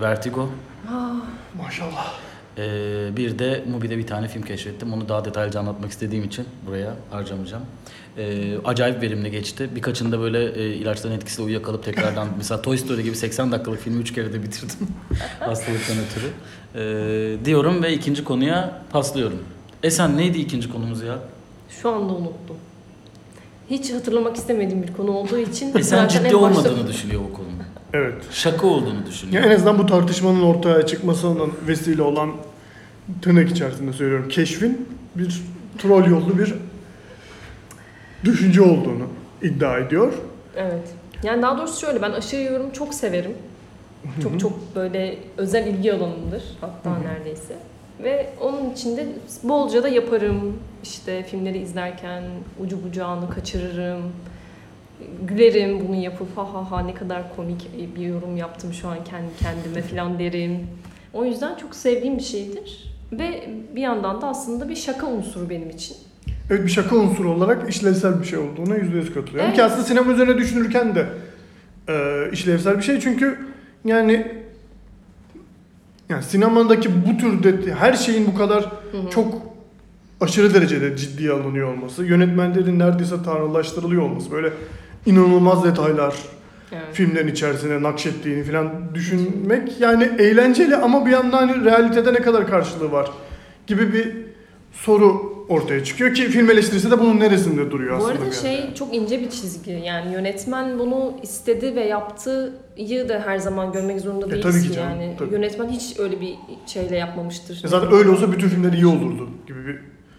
A: Vertigo.
C: Aa.
B: Maşallah.
A: Ee, bir de Mubi'de bir tane film keşfettim. Onu daha detaylıca anlatmak istediğim için buraya harcamayacağım. Ee, acayip verimli geçti. Birkaçında böyle e, ilaçların etkisiyle uyuyakalıp tekrardan <laughs> mesela Toy Story gibi 80 dakikalık filmi 3 kere de bitirdim. <laughs> Hastalıktan ötürü. Ee, diyorum ve ikinci konuya paslıyorum. Esen neydi ikinci konumuz ya?
C: Şu anda unuttum. Hiç hatırlamak istemediğim bir konu olduğu için
A: Esen ciddi olmadığını düşünüyor bu konunun.
B: Evet.
A: Şaka olduğunu
B: Ya
A: düşünüyor.
B: en azından bu tartışmanın ortaya çıkmasının vesile olan tırnak içerisinde söylüyorum keşfin bir troll yollu bir düşünce olduğunu iddia ediyor.
C: Evet. Yani daha doğrusu şöyle ben aşırı yorum çok severim. Çok çok böyle özel ilgi alanımdır hatta neredeyse. Ve onun içinde bolca da yaparım. İşte filmleri izlerken ucu bucağını kaçırırım. Gülerim bunu yapıp ha ha ha ne kadar komik bir yorum yaptım şu an kendi kendime falan derim. O yüzden çok sevdiğim bir şeydir. Ve bir yandan da aslında bir şaka unsuru benim için.
B: Evet bir şaka unsuru olarak işlevsel bir şey olduğuna yüzde yüz katılıyorum.
C: Evet.
B: Ki aslında sinema üzerine düşünürken de e, işlevsel bir şey çünkü yani yani sinemadaki bu tür de, her şeyin bu kadar
C: Hı hı.
B: çok aşırı derecede ciddiye alınıyor olması, yönetmenlerin neredeyse tanrılaştırılıyor olması, böyle inanılmaz detaylar
C: Evet.
B: filmlerin içerisine nakşettiğini falan düşünmek yani eğlenceli ama bir yandan hani realitede ne kadar karşılığı var gibi bir soru ortaya çıkıyor ki film eleştirisi de bunun neresinde duruyor
C: Bu
B: aslında.
C: arada
B: bir yerde.
C: şey çok ince bir çizgi. Yani yönetmen bunu istedi ve yaptığıyı da her zaman görmek zorunda
B: E,
C: değilsin.
B: tabii ki canım,
C: yani
B: tabii.
C: yönetmen hiç öyle bir şeyle yapmamıştır.
B: E zaten öyle olsa bütün filmler iyi olurdu gibi bir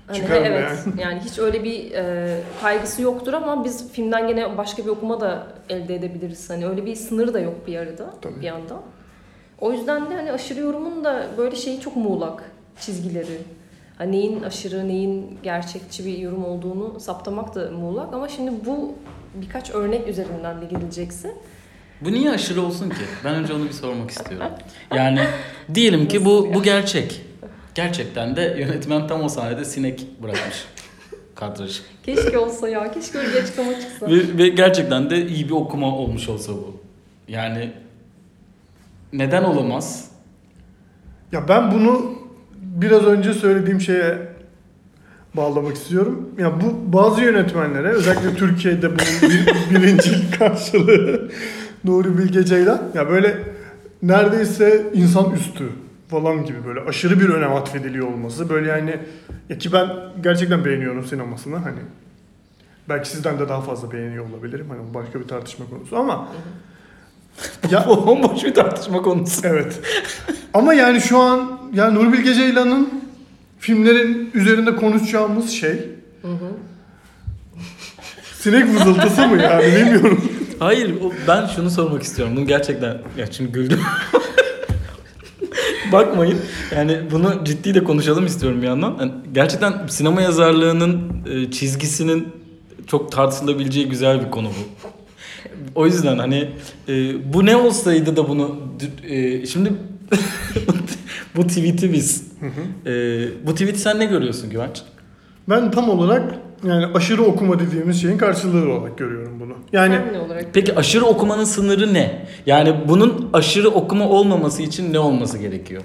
C: Hani
B: çıkar mı
C: evet. Yani hiç öyle bir e, kaygısı yoktur ama biz filmden gene başka bir okuma da elde edebiliriz. Hani öyle bir sınırı da yok bir arada
B: Tabii.
C: bir yandan. O yüzden de hani aşırı yorumun da böyle şeyi çok muğlak çizgileri. Hani neyin aşırı, neyin gerçekçi bir yorum olduğunu saptamak da muğlak. Ama şimdi bu birkaç örnek üzerinden de gidilecekse
A: Bu niye aşırı olsun ki? Ben önce onu bir sormak istiyorum. Yani diyelim ki bu bu gerçek. Gerçekten de yönetmen tam o sahnede sinek bırakmış <laughs> kadrajı.
C: keşke olsa ya, keşke öyle bir açıklama çıksa.
A: Ve, ve gerçekten de iyi bir okuma olmuş olsa bu. Yani neden olamaz?
B: Ya ben bunu biraz önce söylediğim şeye bağlamak istiyorum. Ya bu bazı yönetmenlere özellikle Türkiye'de bunun bir, <laughs> birinci karşılığı Nuri Bilge Ceylan ya böyle neredeyse insan üstü falan gibi böyle aşırı bir önem atfediliyor olması böyle yani ya ki ben gerçekten beğeniyorum sinemasını hani belki sizden de daha fazla beğeniyor olabilirim hani başka bir tartışma konusu ama <laughs> ya
A: bomboş bir tartışma konusu.
B: Evet. Ama yani şu an yani Nuri Bilge Ceylan'ın filmlerin üzerinde konuşacağımız şey
C: Hı hı.
B: sinek vızıltısı mı yani bilmiyorum.
A: Hayır ben şunu sormak istiyorum. Bunu gerçekten ya şimdi güldüm. <laughs> <laughs> Bakmayın. Yani bunu ciddi de konuşalım istiyorum bir yandan. Yani gerçekten sinema yazarlığının e, çizgisinin çok tartışılabileceği güzel bir konu bu. O yüzden hani e, bu ne olsaydı da bunu e, şimdi <laughs> bu tweet'i biz e, bu tweet'i sen ne görüyorsun Güvenç?
B: Ben tam olarak yani aşırı okuma dediğimiz şeyin karşılığı olarak görüyorum bunu. Yani
C: olarak
A: Peki aşırı okumanın sınırı ne? Yani bunun aşırı okuma olmaması için ne olması gerekiyor?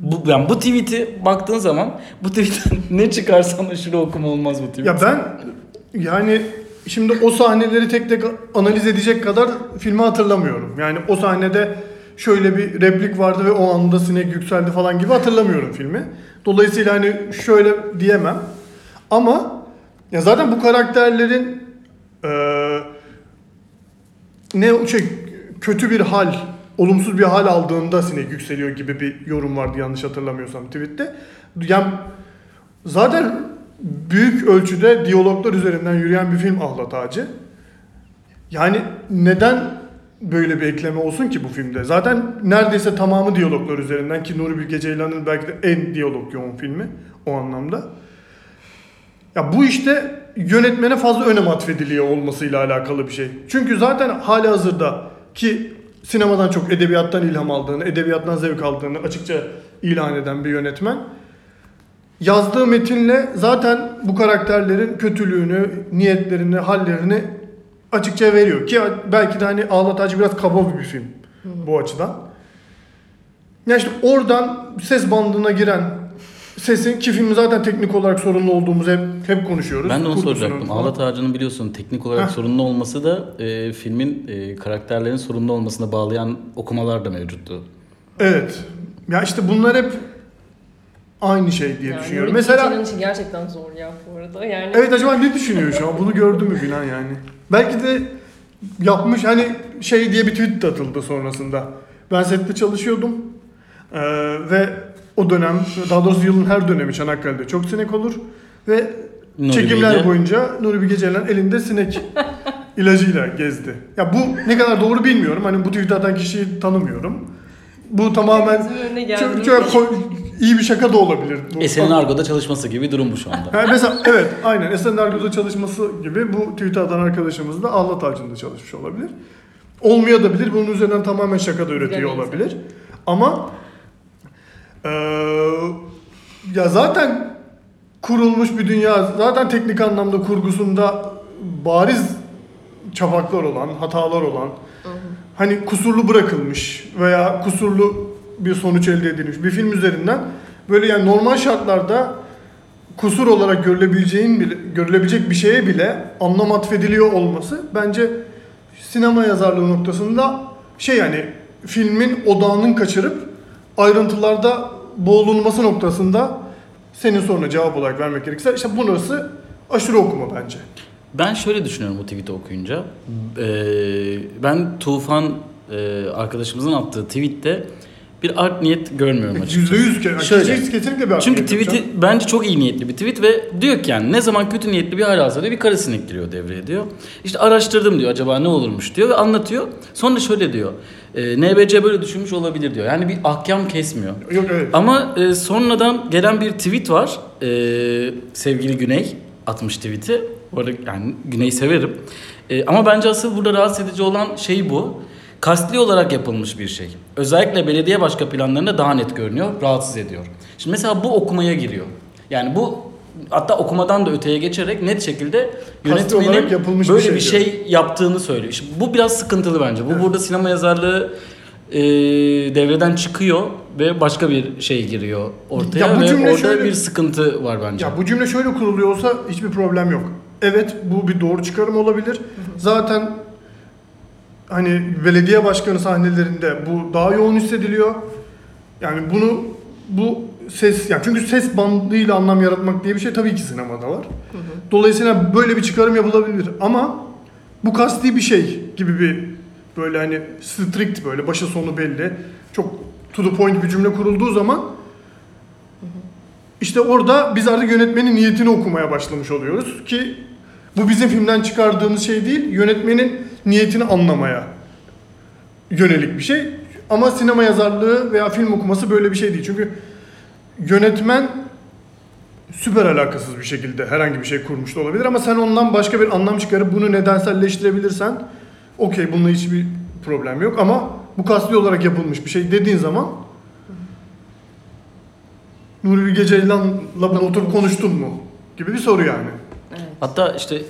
A: Bu, yani bu tweet'i baktığın zaman bu tweet'ten <laughs> ne çıkarsan aşırı okuma olmaz bu tweet.
B: ya ben yani şimdi o sahneleri tek tek analiz edecek kadar filmi hatırlamıyorum. Yani o sahnede şöyle bir replik vardı ve o anda sinek yükseldi falan gibi hatırlamıyorum filmi. Dolayısıyla hani şöyle diyemem. Ama ya zaten bu karakterlerin eee ne şey kötü bir hal, olumsuz bir hal aldığında sinek yükseliyor gibi bir yorum vardı yanlış hatırlamıyorsam tweette. Yani zaten büyük ölçüde diyaloglar üzerinden yürüyen bir film Ahlat Ağacı. Yani neden böyle bir ekleme olsun ki bu filmde? Zaten neredeyse tamamı diyaloglar üzerinden ki Nuri Bilge Ceylan'ın belki de en diyalog yoğun filmi o anlamda. Ya bu işte yönetmene fazla önem atfediliyor olmasıyla alakalı bir şey. Çünkü zaten hali hazırda ki sinemadan çok edebiyattan ilham aldığını, edebiyattan zevk aldığını açıkça ilan eden bir yönetmen. Yazdığı metinle zaten bu karakterlerin kötülüğünü, niyetlerini, hallerini açıkça veriyor. Ki belki de hani Ağlatacı biraz kaba bir film bu açıdan. Ya işte oradan ses bandına giren sesin ki filmin zaten teknik olarak sorunlu olduğumuzu hep, hep konuşuyoruz.
A: Ben de onu
B: Kurgusunun
A: soracaktım.
B: falan.
A: Ağlat Ağacı'nın biliyorsun teknik olarak
B: Heh.
A: sorunlu olması da e, filmin e, karakterlerin sorunlu olmasına bağlayan okumalar da mevcuttu.
B: Evet. Ya işte bunlar hep aynı şey diye
C: yani
B: düşünüyorum. Mesela
C: işi gerçekten zor ya bu arada. Yani
B: evet acaba ne düşünüyor şu an? Bunu gördü mü filan yani. Belki de yapmış hani şey diye bir tweet de atıldı sonrasında. Ben sette çalışıyordum. Ee, ve o dönem daha doğrusu yılın her dönemi Çanakkale'de çok sinek olur ve
A: Nuri
B: çekimler
A: Bilge-
B: boyunca Nuri Bilge Ceylan elinde sinek <laughs> ilacıyla gezdi. Ya bu ne kadar doğru bilmiyorum. Hani bu tweet'i atan kişiyi tanımıyorum. Bu tamamen çok, çok ko- iyi bir şaka da olabilir. Bu.
A: Esen'in Argo'da çalışması gibi durum bu şu anda.
B: Ha, mesela evet aynen Esen Ergöz'de çalışması gibi bu tweet'i atan arkadaşımız da Allah Tacı'nda çalışmış olabilir. Olmaya da bilir. Bunun üzerinden tamamen şaka da üretiyor olabilir. Ama eee, ya zaten kurulmuş bir dünya zaten teknik anlamda kurgusunda bariz çapaklar olan, hatalar olan hani kusurlu bırakılmış veya kusurlu bir sonuç elde edilmiş bir film üzerinden böyle yani normal şartlarda kusur olarak görülebileceğin bile, görülebilecek bir şeye bile anlam atfediliyor olması bence sinema yazarlığı noktasında şey yani filmin odağının kaçırıp ayrıntılarda boğulunması noktasında senin soruna cevap olarak vermek gerekirse işte burası aşırı okuma bence.
A: Ben şöyle düşünüyorum bu tweet'i okuyunca. Ee, ben Tufan e, arkadaşımızın attığı tweette bir art niyet görmüyorum açıkçası.
B: Ke-
A: Şöyle.
B: kesin- kesinlikle bir
A: Çünkü
B: aktivite yok
A: tweet'i bence çok iyi niyetli bir tweet ve diyor ki yani ne zaman kötü niyetli bir hal alsa diyor bir kara sinek giriyor devreye diyor. İşte araştırdım diyor acaba ne olurmuş diyor ve anlatıyor. Sonra şöyle diyor. E, NBC böyle düşünmüş olabilir diyor. Yani bir ahkam kesmiyor.
B: Yok evet.
A: Ama e, sonradan gelen bir tweet var. E, sevgili Güney atmış tweet'i. Bu arada yani Güney'i severim. E, ama bence asıl burada rahatsız edici olan şey bu. Kastli olarak yapılmış bir şey. Özellikle belediye başka planlarında daha net görünüyor, rahatsız ediyor. Şimdi mesela bu okumaya giriyor. Yani bu hatta okumadan da öteye geçerek net şekilde
B: Kastli olarak
A: yönetmenin
B: yapılmış bir
A: böyle
B: şey
A: bir şey, yaptığını söylüyor. İşte bu biraz sıkıntılı bence. Bu
B: Evet.
A: burada sinema yazarlığı e, devreden çıkıyor ve başka bir şey giriyor ortaya
B: Ya bu
A: ve
B: cümle
A: orada
B: şöyle-
A: bir sıkıntı var bence.
B: Ya bu cümle şöyle kuruluyor olsa hiçbir problem yok. Evet bu bir doğru çıkarım olabilir. Zaten hani belediye başkanı sahnelerinde bu daha yoğun hissediliyor. Yani bunu bu ses yani çünkü ses bandıyla anlam yaratmak diye bir şey tabii ki sinemada var. Dolayısıyla böyle bir çıkarım yapılabilir ama bu kasti bir şey gibi bir böyle hani strict böyle başı sonu belli. Çok to the point bir cümle kurulduğu zaman işte orada biz artık yönetmenin niyetini okumaya başlamış oluyoruz ki bu bizim filmden çıkardığımız şey değil, yönetmenin niyetini anlamaya yönelik bir şey. Ama sinema yazarlığı veya film okuması böyle bir şey değil. Çünkü yönetmen süper alakasız bir şekilde herhangi bir şey kurmuş da olabilir ama sen ondan başka bir anlam çıkarıp bunu nedenselleştirebilirsen okey bununla hiçbir problem yok ama bu kasti olarak yapılmış bir şey dediğin zaman Nuri Bilge Ceylan'la bunu oturup konuştun mu? Gibi bir soru yani.
C: Evet.
A: Hatta işte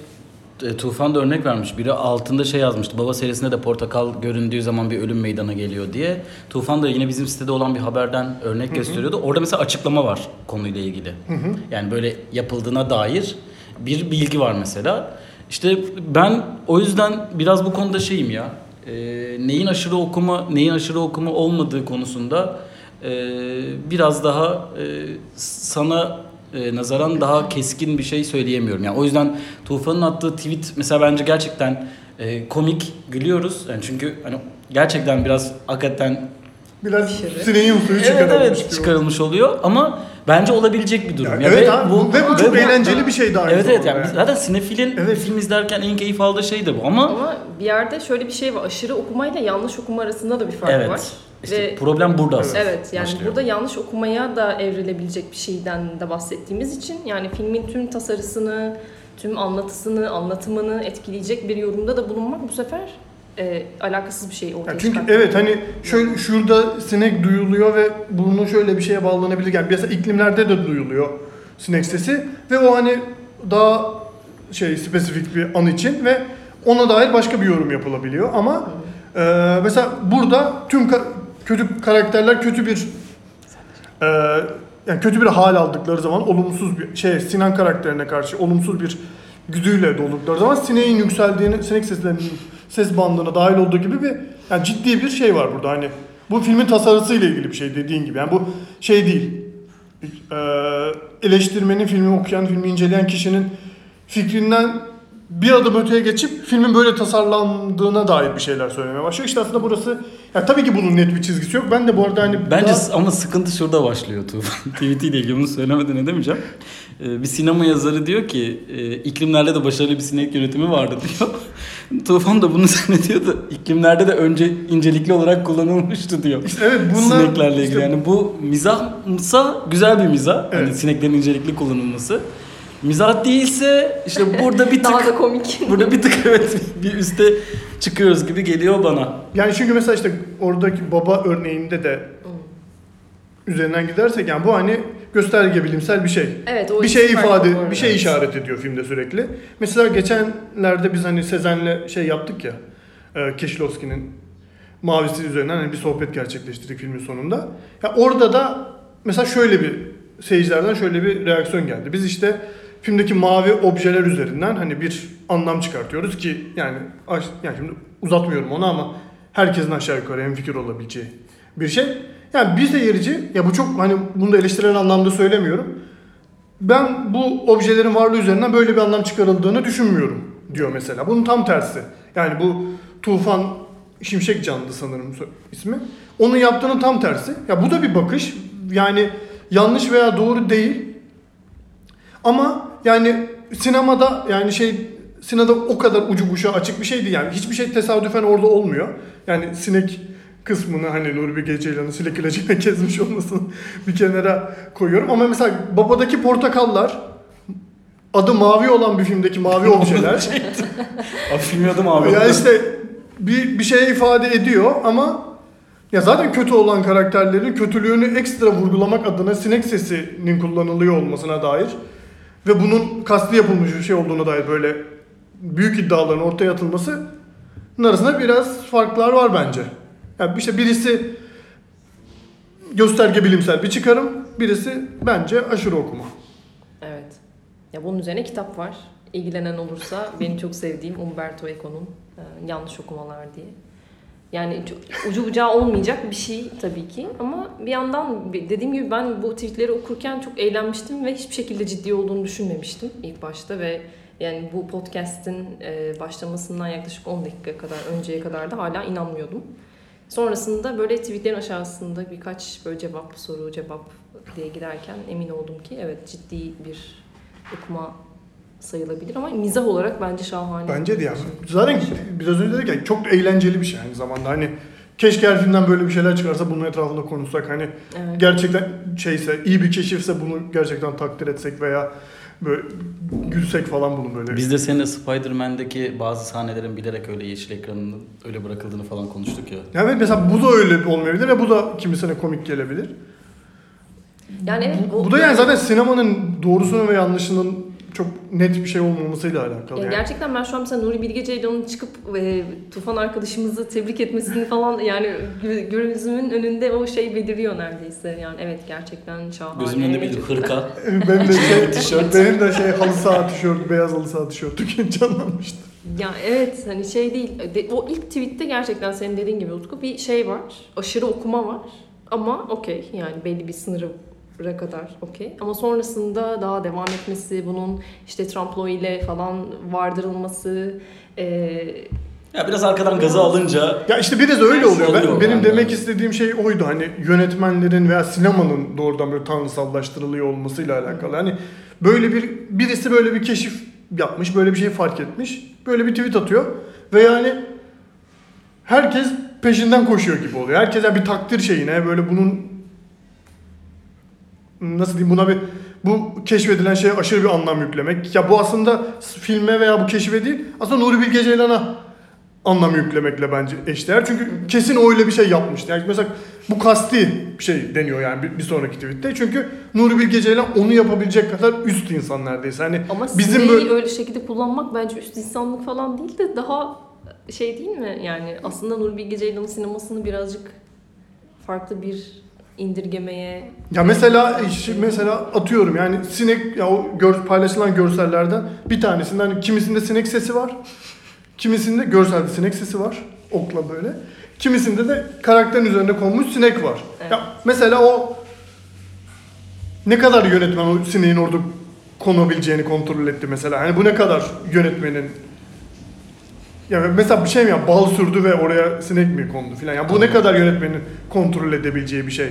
A: e, Tufan da örnek vermiş. Biri altında şey yazmıştı. Baba serisinde de portakal göründüğü zaman bir ölüm meydana geliyor diye. Tufan da yine bizim sitede olan bir haberden örnek gösteriyordu. Orada mesela açıklama var konuyla ilgili. Yani böyle yapıldığına dair bir bilgi var mesela. İşte ben o yüzden biraz bu konuda şeyim ya. e, neyin aşırı okuma, neyin aşırı okuma olmadığı konusunda e, biraz daha e, sana e, nazaran daha keskin bir şey söyleyemiyorum. Yani o yüzden Tufan'ın attığı tweet mesela bence gerçekten e, komik gülüyoruz. Yani çünkü hani gerçekten biraz hakikaten
B: Biraz sineğin suyu
A: evet,
B: çıkarılmış
A: evet,
B: gibi.
A: çıkarılmış oluyor ama bence olabilecek bir durum.
B: Ya
A: Ya
B: evet
A: ve
B: abi, ve bu çok eğlenceli bir şey aynı
A: Evet evet yani
B: yani.
A: zaten sinefilin
B: Evet.
A: film izlerken en keyif aldığı şey de bu ama
C: Ama bir yerde şöyle bir şey var. Aşırı okumayla yanlış okuma arasında da bir fark
A: evet.
C: var.
A: İşte
C: Ve-
A: problem burada aslında.
C: Evet yani
A: başlıyor.
C: burada yanlış okumaya da evrilebilecek bir şeyden de bahsettiğimiz için yani filmin tüm tasarısını, tüm anlatısını, anlatımını etkileyecek bir yorumda da bulunmak bu sefer e, alakasız bir şey ortaya
B: Ya çünkü
C: çıkartıyor.
B: evet hani şöyle şurada sinek duyuluyor ve bunu şöyle bir şeye bağlanabilir. Yani mesela iklimlerde de duyuluyor sinek sesi ve o hani daha şey spesifik bir an için ve ona dair başka bir yorum yapılabiliyor ama e, mesela burada tüm kötü karakterler kötü bir e, yani kötü bir hal aldıkları zaman olumsuz bir şey Sinan karakterine karşı olumsuz bir güdüyle doldukları zaman sineğin yükseldiğini, sinek seslerinin ses bandına dahil olduğu gibi bir yani ciddi bir şey var burada. Hani bu filmin tasarısıyla ilgili bir şey dediğin gibi. Yani bu şey değil. Ee, eleştirmenin filmi okuyan filmi inceleyen kişinin fikrinden bir adım öteye geçip filmin böyle tasarlandığına dair bir şeyler söylemeye başlıyor. İşte aslında burası ya tabii ki bunun net bir çizgisi yok. Ben de bu arada hani
A: Bence
B: daha-
A: ama sıkıntı şurada başlıyor Tufan. <laughs> tweet ile ilgili bunu söylemeden edemeyeceğim. Ee, bir sinema yazarı diyor ki e, iklimlerde de başarılı bir sinek yönetimi vardı <laughs> diyor. Tufan da bunu <laughs> zannediyordu. İklimlerde de önce incelikli olarak kullanılmıştı diyor.
B: İşte evet bunlar
A: Sineklerle ilgili
B: işte
A: yani bu mizahsa güzel bir mizah. Hani
B: Evet.
A: sineklerin incelikli kullanılması. Mizah değilse işte burada bir <laughs>
C: Daha
A: tık
C: da komik.
A: burada bir tık evet bir üste çıkıyoruz gibi geliyor bana.
B: Yani çünkü mesela işte oradaki baba örneğinde de üzerinden gidersek yani bu hani gösterge bilimsel bir şey.
C: Evet o
B: bir şey ifade, bir şey işaret ediyor filmde sürekli. Mesela geçenlerde biz hani Sezen'le şey yaptık ya, e, Kieślowski'nin Mavisi üzerinden hani bir sohbet gerçekleştirdik filmin sonunda. Ya orada da mesela şöyle bir seyircilerden şöyle bir reaksiyon geldi. Biz işte filmdeki mavi objeler üzerinden hani bir anlam çıkartıyoruz ki yani yani şimdi uzatmıyorum onu ama herkesin aşağı yukarı hemfikir olabileceği bir şey. Yani bir seyirci ya bu çok hani bunu da eleştirel anlamda söylemiyorum. Ben bu objelerin varlığı üzerinden böyle bir anlam çıkarıldığını düşünmüyorum diyor mesela. Bunun tam tersi. Yani bu Tufan Şimşek Can'dı sanırım ismi. Onun yaptığının tam tersi. Ya bu da bir bakış. Yani yanlış veya doğru değil. Ama yani sinemada yani şey sinemada o kadar ucu bucağı açık bir şeydi yani. Hiçbir şey tesadüfen orada olmuyor. Yani sinek kısmını hani Nuri Bilge Ceylan'ın sinek ilacıyla <laughs> gezmiş olmasını bir kenara koyuyorum. Ama mesela Baba'daki portakallar adı mavi olan bir filmdeki mavi <laughs> objeler.
A: Filmin adı mavi.
B: ya işte bir, bir şey ifade ediyor ama ya zaten kötü olan karakterlerin kötülüğünü ekstra vurgulamak adına sinek sesinin kullanılıyor olmasına dair ve bunun kasti yapılmış bir şey olduğuna dair böyle büyük iddiaların ortaya atılması arasında biraz farklar var bence. Yani işte birisi gösterge bilimsel bir çıkarım, birisi bence aşırı okuma.
C: Evet. Ya bunun üzerine kitap var. İlgilenen olursa benim çok sevdiğim Umberto Eco'nun e, Yanlış Okumalar diye. Yani ucu bucağı olmayacak bir şey tabii ki ama bir yandan dediğim gibi ben bu tweetleri okurken çok eğlenmiştim ve hiçbir şekilde ciddi olduğunu düşünmemiştim ilk başta ve yani bu podcast'in e, başlamasından yaklaşık 10 dakika kadar önceye kadar da hala inanmıyordum. Sonrasında böyle tweetlerin aşağısında birkaç böyle cevap soru cevap diye giderken emin oldum ki evet ciddi bir okuma sayılabilir ama mizah olarak bence şahane.
B: Bence de yani. Zaten biraz önce dedik ya çok eğlenceli bir şey aynı zamanda. Hani keşke her filmden böyle bir şeyler çıkarsa bunun etrafında konuşsak. Hani
C: Evet.
B: gerçekten şeyse, iyi bir keşifse bunu gerçekten takdir etsek veya böyle gülsek falan bunu böyle.
A: Biz de seninle Spider-Man'deki bazı sahnelerin bilerek öyle yeşil ekranının öyle bırakıldığını falan konuştuk ya.
B: Yani evet mesela bu da öyle olmayabilir ve bu da kimisine komik gelebilir.
C: Yani evet
B: bu, bu da yani zaten sinemanın doğrusunun ve yanlışının çok net bir şey olmamasıyla alakalı.
C: Ya
B: yani.
C: gerçekten ben şu an mesela Nuri Bilge Ceylan'ın çıkıp e, Tufan arkadaşımızı tebrik etmesini falan yani gö- gözümün önünde o şey beliriyor neredeyse. Yani evet gerçekten şahane.
A: Gözümün önünde bir hırka. <laughs>
B: benim de <laughs> şey,
A: Tişört.
B: benim de şey halı saha tişört, beyaz halı saha tişörtü <laughs> canlanmıştı.
C: Ya evet hani şey değil. De- o ilk tweette gerçekten senin dediğin gibi Utku bir şey var. Aşırı okuma var. Ama okey yani belli bir sınırı kadar okey. Ama sonrasında daha devam etmesi, bunun işte Trumplo ile falan vardırılması, e,
A: Ya biraz arkadan gazı alınca
B: Ya işte biraz öyle oluyor. Ben,
A: Oluyor
B: benim
A: yani.
B: demek istediğim şey oydu. Hani yönetmenlerin veya sinemanın doğrudan böyle tanrısallaştırılıyor olmasıyla alakalı. Hani böyle bir birisi böyle bir keşif yapmış, böyle bir şey fark etmiş. Böyle bir tweet atıyor ve yani herkes peşinden koşuyor gibi oluyor. Herkes yani bir takdir şeyine böyle bunun nasıl diyeyim buna bir bu keşfedilen şeye aşırı bir anlam yüklemek. Ya bu aslında filme veya bu keşfe değil aslında Nuri Bilge Ceylan'a anlam yüklemekle bence eşdeğer. Çünkü kesin öyle bir şey yapmıştı. Yani mesela bu kasti bir şey deniyor yani bir, bir sonraki tweette. Çünkü Nuri Bilge Ceylan onu yapabilecek kadar üst insan neredeyse. Hani
C: Ama
B: Bizim böyle-
C: öyle şekilde kullanmak bence üst insanlık falan değil de daha şey değil mi? Yani aslında Nuri Bilge Ceylan'ın sinemasını birazcık farklı bir indirgemeye
B: Ya mesela işte mesela atıyorum yani sinek ya o gör, paylaşılan görsellerden bir tanesinde hani kimisinde sinek sesi var. Kimisinde görselde sinek sesi var. Okla böyle. Kimisinde de karakterin üzerinde konmuş sinek var.
C: Evet.
B: Ya mesela o ne kadar yönetmen o sineğin orada konabileceğini kontrol etti mesela. Hani bu ne kadar yönetmenin ya mesela bir şey mi ya bal sürdü ve oraya sinek mi kondu filan. Ya bu ne kadar yönetmenin kontrol edebileceği bir şey.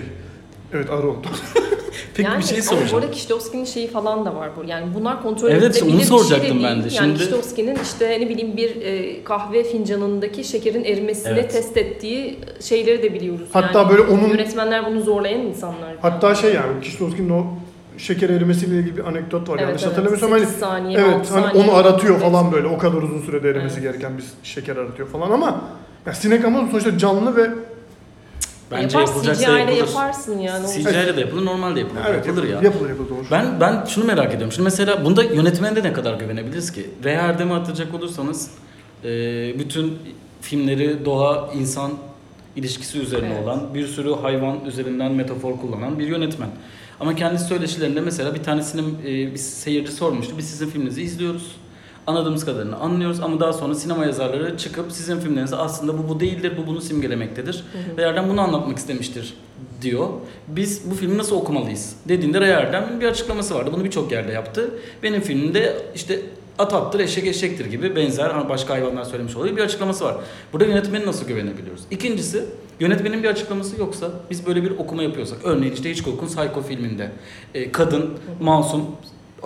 B: Evet arı oldu. <laughs>
A: peki bir şey soracağım.
C: Orada Kişlovski'nin şeyi falan da var bu. Yani bunlar kontrol
A: Evet,
C: edilebilir
A: onu
C: bir şey de
A: soracaktım
C: değil.
A: ben de.
C: Yani
A: Şimdi-
C: Kişlovski'nin işte ne bileyim bir e, kahve fincanındaki şekerin erimesini
A: Evet.
C: test ettiği şeyleri de biliyoruz.
B: Hatta
C: yani
B: böyle onun
C: yönetmenler bunu zorlayan insanlar.
B: Hatta şey yani Kişlovski'nin o şeker erimesiyle ilgili bir anekdot var.
C: Evet,
B: Yanlış
C: evet.
B: hatırlamıyorsam hani
C: 8 saniye,
B: evet
C: 6
B: hani
C: saniye
B: onu aratıyor
C: Evet.
B: falan böyle. O kadar uzun sürede erimesi
C: Evet.
B: gereken bir şeker aratıyor falan ama ya sinek ama sonuçta canlı ve
A: Bence
C: Yapar,
A: yapılacaksa
C: CGI
A: yapılır.
C: yaparsın yani.
A: CGI ile de yapılır, normal de yapılır.
B: evet
A: yapılır ya.
B: Yapılır yapılır doğru.
A: Ben ben şunu merak ediyorum. Şimdi mesela bunda yönetmene de ne kadar güvenebiliriz ki? Ray Erdem'i hatırlayacak olursanız e, bütün filmleri doğa insan ilişkisi üzerine
C: Evet.
A: olan bir sürü hayvan üzerinden metafor kullanan bir yönetmen. Ama kendi söyleşilerinde mesela bir tanesinin e, bir seyirci sormuştu. Biz sizin filminizi izliyoruz. Anladığımız kadarını anlıyoruz ama daha sonra sinema yazarları çıkıp sizin filmlerinizde aslında bu bu değildir, bu bunu simgelemektedir.
C: Hı
A: Erdem bunu anlatmak istemiştir diyor. Biz bu filmi nasıl okumalıyız dediğinde Ray Erdem'in bir açıklaması vardı. Bunu birçok yerde yaptı. Benim filmimde işte at attır, eşek eşektir gibi benzer hani başka hayvanlar söylemiş oluyor bir açıklaması var. Burada yönetmeni nasıl güvenebiliyoruz? İkincisi yönetmenin bir açıklaması yoksa biz böyle bir okuma yapıyorsak örneğin işte Hitchcock'un Psycho filminde e, kadın masum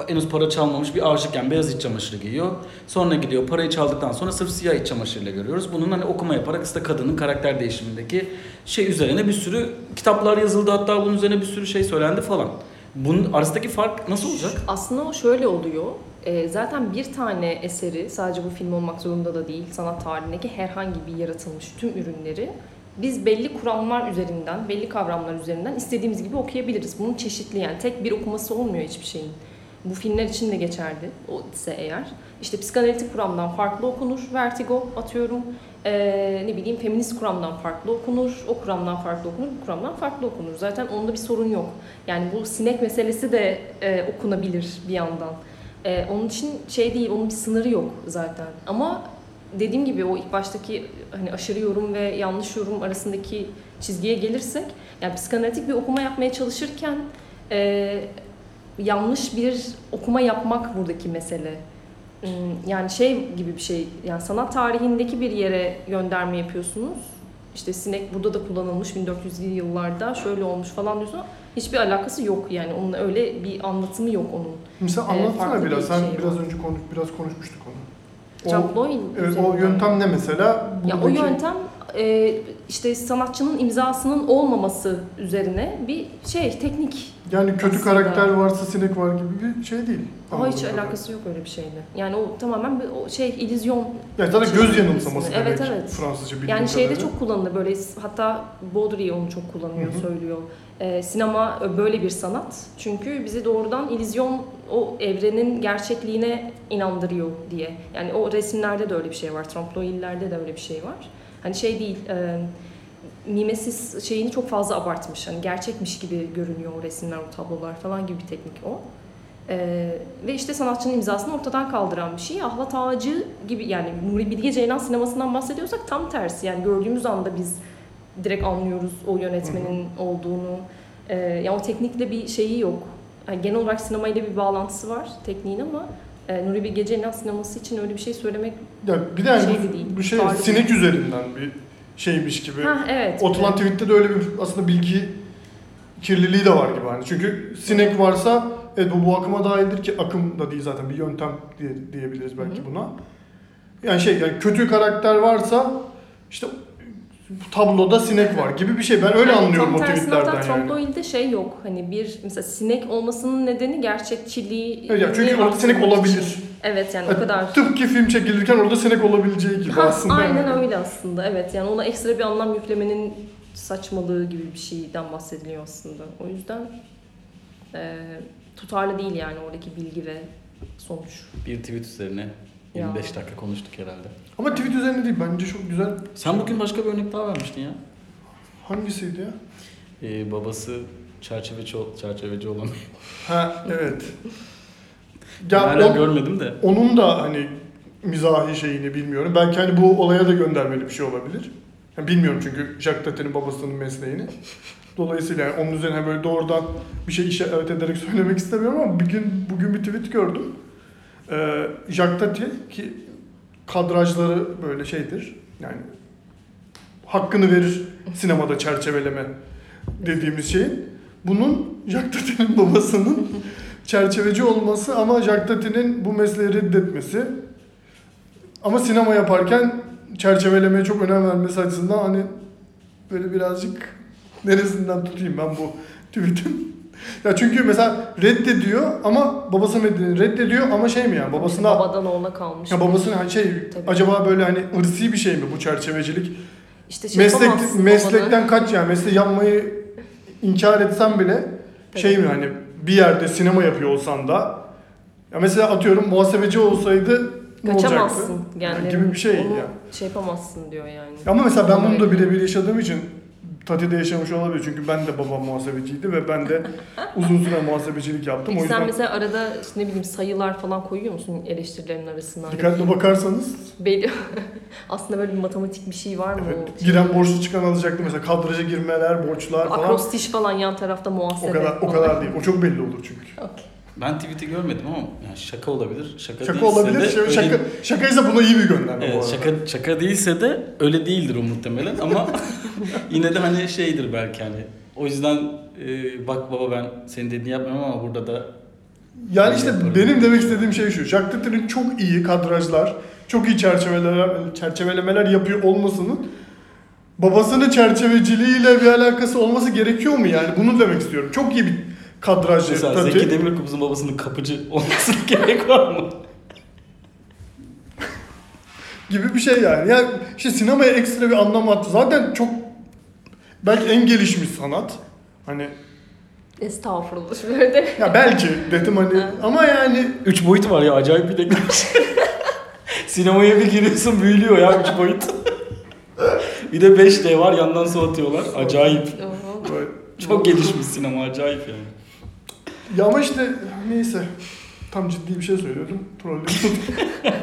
A: henüz para çalmamış bir aşıkken beyaz iç çamaşırı giyiyor. Sonra gidiyor parayı çaldıktan sonra sırf siyah iç çamaşırıyla görüyoruz. Bunun hani okuma yaparak işte kadının karakter değişimindeki şey üzerine bir sürü kitaplar yazıldı hatta bunun üzerine bir sürü şey söylendi falan. Bunun arasındaki fark nasıl olacak?
C: Aslında o şöyle oluyor. Ee, zaten bir tane eseri sadece bu film olmak zorunda da değil. Sanat tarihindeki herhangi bir yaratılmış tüm ürünleri biz belli kuramlar üzerinden, belli kavramlar üzerinden istediğimiz gibi okuyabiliriz. Bunun çeşitli yani tek bir okuması olmuyor hiçbir şeyin. Bu filmler için de geçerli o ise eğer. İşte psikanalitik kuramdan farklı okunur. Vertigo atıyorum. Ee, ne bileyim feminist kuramdan farklı okunur. O kuramdan farklı okunur. Bu kuramdan farklı okunur. Zaten onda bir sorun yok. Yani bu sinek meselesi de e, okunabilir bir yandan. E, onun için şey değil, onun bir sınırı yok zaten. Ama dediğim gibi o ilk baştaki hani aşırı yorum ve yanlış yorum arasındaki çizgiye gelirsek, yani psikanalitik bir okuma yapmaya çalışırken e, yanlış bir okuma yapmak buradaki mesele. Hmm, Yani şey gibi bir şey, yani sanat tarihindeki bir yere gönderme yapıyorsunuz. İşte sinek burada da kullanılmış 1400'lü yıllarda şöyle olmuş falan diyorsun hiçbir alakası yok yani onun öyle bir anlatımı yok onun.
B: Mesela
C: Ee,
B: anlatsana
C: farklı
B: biraz.
C: bir
B: Sen
C: şey
B: biraz
C: var.
B: önce konuş biraz konuşmuştuk
C: Tabloid
B: evet, o yöntem ne mesela?
C: Ya o yöntem e, işte sanatçının imzasının olmaması üzerine bir şey teknik.
B: Yani kötü
C: Aslında.
B: karakter varsa sinek var gibi bir şey değil.
C: Ama hiç
B: kadarıyla.
C: alakası yok öyle bir şeyle. Yani o tamamen bir o şey illüzyon.
B: Yani zaten
C: Şey
B: göz yanılsaması
C: Evet,
B: demek
C: evet.
B: Fransızca bildiğim
C: Yani şeyde
B: kadarıyla.
C: çok kullanılır böyle hatta Baudry onu çok kullanıyor,
B: Hı hı.
C: söylüyor. Ee, sinema böyle bir sanat. Çünkü bizi doğrudan illüzyon o evrenin gerçekliğine inandırıyor diye. Yani o resimlerde de öyle bir şey var. Tramploil'lerde de öyle bir şey var. Hani şey değil, e, mimesis şeyini çok fazla abartmış. Hani gerçekmiş gibi görünüyor o resimler, o tablolar falan gibi bir teknik o. Ee, ve işte sanatçının imzasını ortadan kaldıran bir şey. Ahlat Ağacı gibi yani Nuri Bilge Ceylan sinemasından bahsediyorsak tam tersi. Yani gördüğümüz anda biz direkt anlıyoruz o yönetmenin olduğunu. Ee, yani o teknikle bir şeyi yok. Yani genel olarak sinemayla bir bağlantısı var tekniğin ama e, Nuri Bilge Ceylan sineması için öyle bir şey söylemek...
B: Ya bir de yani
C: şey
B: bu,
C: değil,
B: bu şey
C: tarih
B: sinek üzerinden bir şeymiş gibi.
C: Ha evet.
B: Otulan tweette de öyle bir aslında bilgi kirliliği de var gibi hani. Çünkü sinek varsa evet bu bu akıma dahildir ki akım da değil zaten bir yöntem diye, diyebiliriz belki
C: Hı hı.
B: buna. Yani şey yani kötü karakter varsa işte tabloda sinek var gibi bir şey. Ben öyle
C: Yani
B: anlıyorum o
C: tam tersine hatta
B: tweetlerden yani.
C: Tromboil'de şey yok. Hani bir mesela sinek olmasının nedeni gerçekçiliği.
B: Evet, yani çünkü orada sinek olabilir.
C: için. Evet yani
B: Evet,
C: o kadar.
B: Tıpkı film çekilirken orada sinek olabileceği gibi
C: Ha,
B: aslında.
C: aynen
B: yani.
C: öyle aslında. Evet yani ona ekstra bir anlam yüklemenin saçmalığı gibi bir şeyden bahsediliyor aslında. O yüzden e, tutarlı değil yani oradaki bilgi ve sonuç.
A: Bir tweet üzerine 25 dakika konuştuk herhalde.
B: Ama tweet üzerine değil bence çok güzel.
A: Sen bugün başka bir örnek daha vermiştin ya.
B: Hangisiydi ya?
A: Ee, babası çerçeveci, çerçeveci olan.
B: Ha evet.
A: Ben <laughs>
B: Ya
A: hala
B: o-
A: görmedim de.
B: onun da hani mizahi şeyini bilmiyorum. Belki hani bu olaya da göndermeli bir şey olabilir. Yani bilmiyorum çünkü Jacques Tate'nin babasının mesleğini. Dolayısıyla yani onun üzerine böyle doğrudan bir şey işaret ederek <laughs> söylemek istemiyorum ama bir gün bugün bir tweet gördüm. Ee, Jacques Tate ki kadrajları böyle şeydir. Yani hakkını verir sinemada çerçeveleme dediğimiz şeyin. Bunun Jacques Tate'nin <laughs> babasının çerçeveci olması ama Jacques Tate'nin bu mesleği reddetmesi. Ama sinema yaparken çerçevelemeye çok önem vermesi açısından hani böyle birazcık neresinden tutayım ben bu tweet'in. Ya çünkü mesela reddediyor ama babası reddediyor, reddediyor ama şey mi yani babasına
C: Babadan oğula kalmış.
B: ya babasına hani şey
C: Tabii.
B: acaba böyle hani ırsi bir şey mi bu çerçevecilik?
C: işte şey
B: Meslek, meslekten kaç yani mesleği yapmayı inkar etsen bile şey mi hani bir yerde sinema yapıyor olsan da ya mesela atıyorum muhasebeci olsaydı ne olacaktı?
C: Kaçamazsın. Yani
B: gibi bir şey
C: onu
B: ya.
C: şey yapamazsın diyor yani.
B: Ama mesela ben bunu da birebir yaşadığım için Tati'de yaşamış olabilir çünkü ben de babam muhasebeciydi ve ben de <laughs> uzun süre muhasebecilik yaptım.
C: Peki
B: o yüzden
C: sen mesela arada işte ne bileyim sayılar falan koyuyor musun eleştirilerin arasına?
B: dikkatli bakarsanız
C: Belli. <laughs> Aslında böyle bir matematik bir şey var mı?
B: evet,
C: O
B: giren borçlu çıkan alacaktı mesela kadraja girmeler, borçlar falan.
C: Akrostiş falan yan tarafta muhasebe.
B: O kadar o kadar değil. O çok belli olur çünkü.
C: Okey.
A: Ben tweet'i görmedim ama yani şaka olabilir. Şaka,
B: Şaka
A: değilse
B: olabilir.
A: de
B: Şaka,
A: öyle-
B: şaka, şakaysa buna iyi bir gönderme bu
A: Evet,
B: arada.
A: şaka, şaka değilse de öyle değildir o muhtemelen ama <laughs> yine de hani şeydir belki hani. O yüzden e, bak baba ben senin dediğini yapmıyorum ama burada da
B: Yani işte
A: Yaparım.
B: benim demek istediğim şey şu. Tate'nin çok iyi kadrajlar, çok iyi çerçeveler, çerçevelemeler yapıyor olmasının babasının çerçeveciliğiyle bir alakası olması gerekiyor mu yani? Bunu demek istiyorum. Çok iyi bir kadrajcı
A: mesela
B: Tate.
A: Zeki Demirkubuz'un babasının kapıcı olmasına <laughs> gerek var mı?
B: gibi bir şey yani. Yani işte sinemaya ekstra bir anlam attı. Zaten çok belki en gelişmiş sanat. Hani
C: Estağfurullah şöyle de.
B: ya belki dedim hani
C: Ha.
B: ama yani
A: Üç boyut var ya acayip bir teknoloji. <laughs> Sinemaya bir giriyorsun büyülüyor ya üç boyut. bir de 5D var yandan su atıyorlar. Acayip. Çok gelişmiş sinema acayip yani.
B: Ya ama işte neyse. Tam ciddi bir şey söylüyordum. Trollüyordum. <laughs>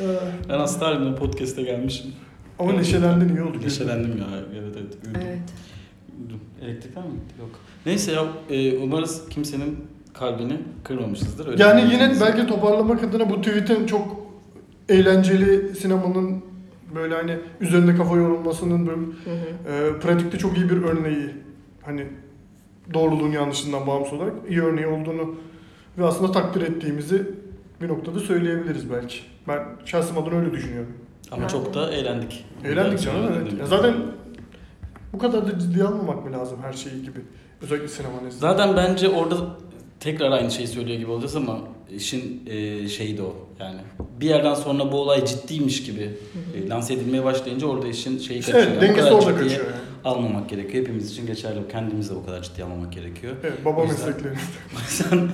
B: Ee,
A: Ben hasta halimle podcast'e gelmişim.
B: ama neşelendin iyi oldu.
A: Neşelendim ya. Evet evet.
C: Evet.
A: Uyudum. Elektrikler mi gitti? Yok. Neyse ya e, umarız kimsenin kalbini kırmamışızdır. Öyle
B: Yani yine belki toparlamak adına bu tweet'in çok eğlenceli sinemanın böyle hani üzerinde kafa yorulmasının böyle
C: Hı hı.
B: e, pratikte çok iyi bir örneği. Hani doğruluğun yanlışından bağımsız olarak iyi örneği olduğunu ve aslında takdir ettiğimizi bir noktada söyleyebiliriz belki. Ben şahsım adına öyle düşünüyorum.
A: Ama
C: Ben
A: çok da eğlendik.
B: Eğlendik canım evet. Ya zaten bu kadar da ciddiye almamak mı lazım her şeyi gibi. Özellikle sinema nezdinde.
A: Zaten bence orada tekrar aynı şeyi söylüyor gibi olacağız ama işin e, şeyi de o yani. Bir yerden sonra bu olay ciddiymiş gibi e, lanse edilmeye başlayınca orada işin şeyi kaçıyor.
B: Evet
A: Yani
B: dengesi orada kaçıyor yani.
A: Almamak gerekiyor. Hepimiz için geçerli. Kendimiz de o kadar ciddiye almamak gerekiyor.
B: Evet baba
A: O yüzden-
B: meslekleri. <laughs>
A: Sen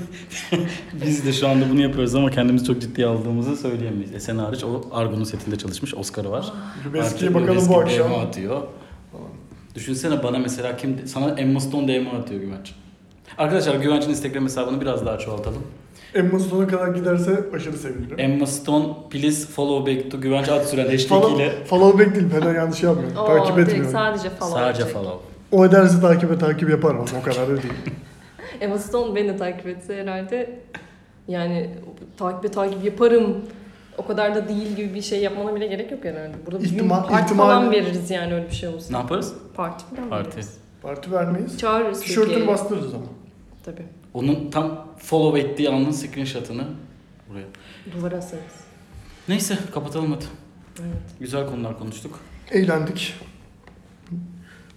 A: biz de şu anda bunu yapıyoruz ama kendimizi çok ciddiye aldığımızı söyleyemeyiz. Esen hariç o Argo'nun setinde çalışmış. Oscar'ı var.
B: Lübeski'ye
A: Artık
B: bakalım bu akşam.
A: DM atıyor. Düşünsene bana mesela kim sana Emma Stone DM atıyor Güvenç. Arkadaşlar Güvenç'in Instagram hesabını biraz daha çoğaltalım.
B: Emma Stone'a kadar giderse aşırı sevinirim.
A: Emma Stone please follow back to Güvenç ad süren hashtag ile
B: follow back değil. Fena yanlış yapmıyorum.
C: Oo,
B: takip
C: direkt
B: etmiyorum.
C: sadece follow
A: sadece
C: edecek.
A: follow.
B: O ederse takibe takip yaparım ama o kadar da değil. <laughs> <laughs>
C: Emma Stone beni de takip etse herhalde yani takibe takip yaparım. O kadar da değil gibi bir şey yapmana bile gerek yok herhalde. Burada bir
B: İhtimal-
C: parti
B: ihtimali-
C: falan veririz yani öyle bir şey olsa.
A: Ne yaparız?
C: Parti falan
A: Parti.
C: veririz.
B: Parti vermeyiz.
C: Çağırırız
B: Tişörtünü
C: peki.
B: bastırırız ama.
C: Tabii.
A: Onun tam follow ettiği anın screenshot'ını buraya.
C: Duvara asarız.
A: Neyse kapatalım hadi.
C: Evet.
A: Güzel konular konuştuk.
B: Eğlendik.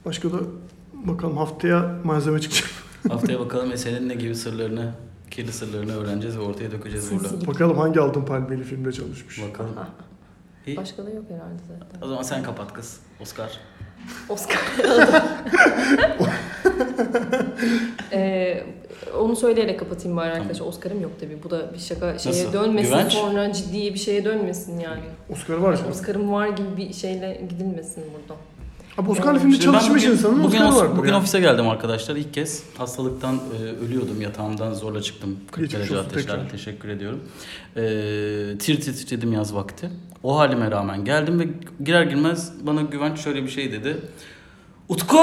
B: Başka da bakalım haftaya malzeme çıkacak. <laughs>
A: Haftaya bakalım Esen'in ne gibi sırlarını, kirli sırlarını öğreneceğiz ve ortaya dökeceğiz burada.
B: Bakalım hangi Altın Palmiyeli filmde çalışmış.
A: Bakalım. <laughs>
C: Başka da yok herhalde zaten.
A: O zaman sen kapat kız. Oscar.
C: Oscar. <laughs> ee, onu söyleyerek kapatayım bari arkadaşlar. Oscar'ım yok tabii. Bu da bir şaka şeye
A: Nasıl?
C: dönmesin
A: Güvenç?
C: sonra ciddi bir şeye dönmesin yani.
B: Oscar var canım.
C: Oscar'ım var gibi bir şeyle gidilmesin buradan.
B: Abi Oscar'lı filmde
A: Şimdi ben
B: çalışmış
A: bugün-
B: insanın
A: bugün,
B: Oscar'ı
A: os-
B: vardır
A: bugün
B: yani.
A: ofise geldim arkadaşlar ilk kez. Hastalıktan e, ölüyordum yatağımdan zorla çıktım. 40
B: Geçmiş
A: derece ateşlerle teşekkür ediyorum. E, tir tir titredim yaz vakti. O halime rağmen geldim ve girer girmez bana Güvenç şöyle bir şey dedi. Utku!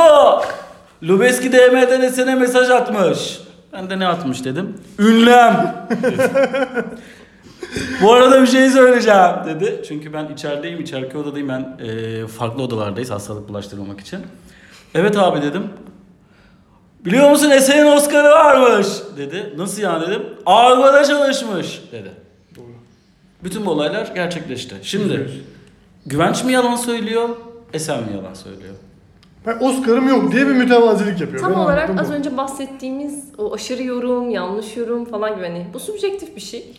A: Lubeski DM'den Esen'e mesaj atmış. Ben de ne atmış dedim. Ünlem. <laughs> Bu arada bir şey söyleyeceğim dedi. Çünkü ben içerideyim, içeriki odadayım. Ben e, farklı odalardayız hastalık bulaştırmamak için. Evet abi dedim. Biliyor musun Esen'in Oscar'ı varmış dedi. Nasıl yani dedim. Argo'da çalışmış dedi.
B: Doğru.
A: Bütün bu olaylar gerçekleşti. Şimdi. Güvenç mi yalan söylüyor, Esen mi yalan söylüyor?
B: Ben Oscar'ım yok diye bir mütevazilik yapıyor.
C: Tam
B: Ben
C: olarak
B: anladım
C: az
B: bu.
C: önce bahsettiğimiz o aşırı yorum, yanlış yorum falan gibi hani bu subjektif bir şey.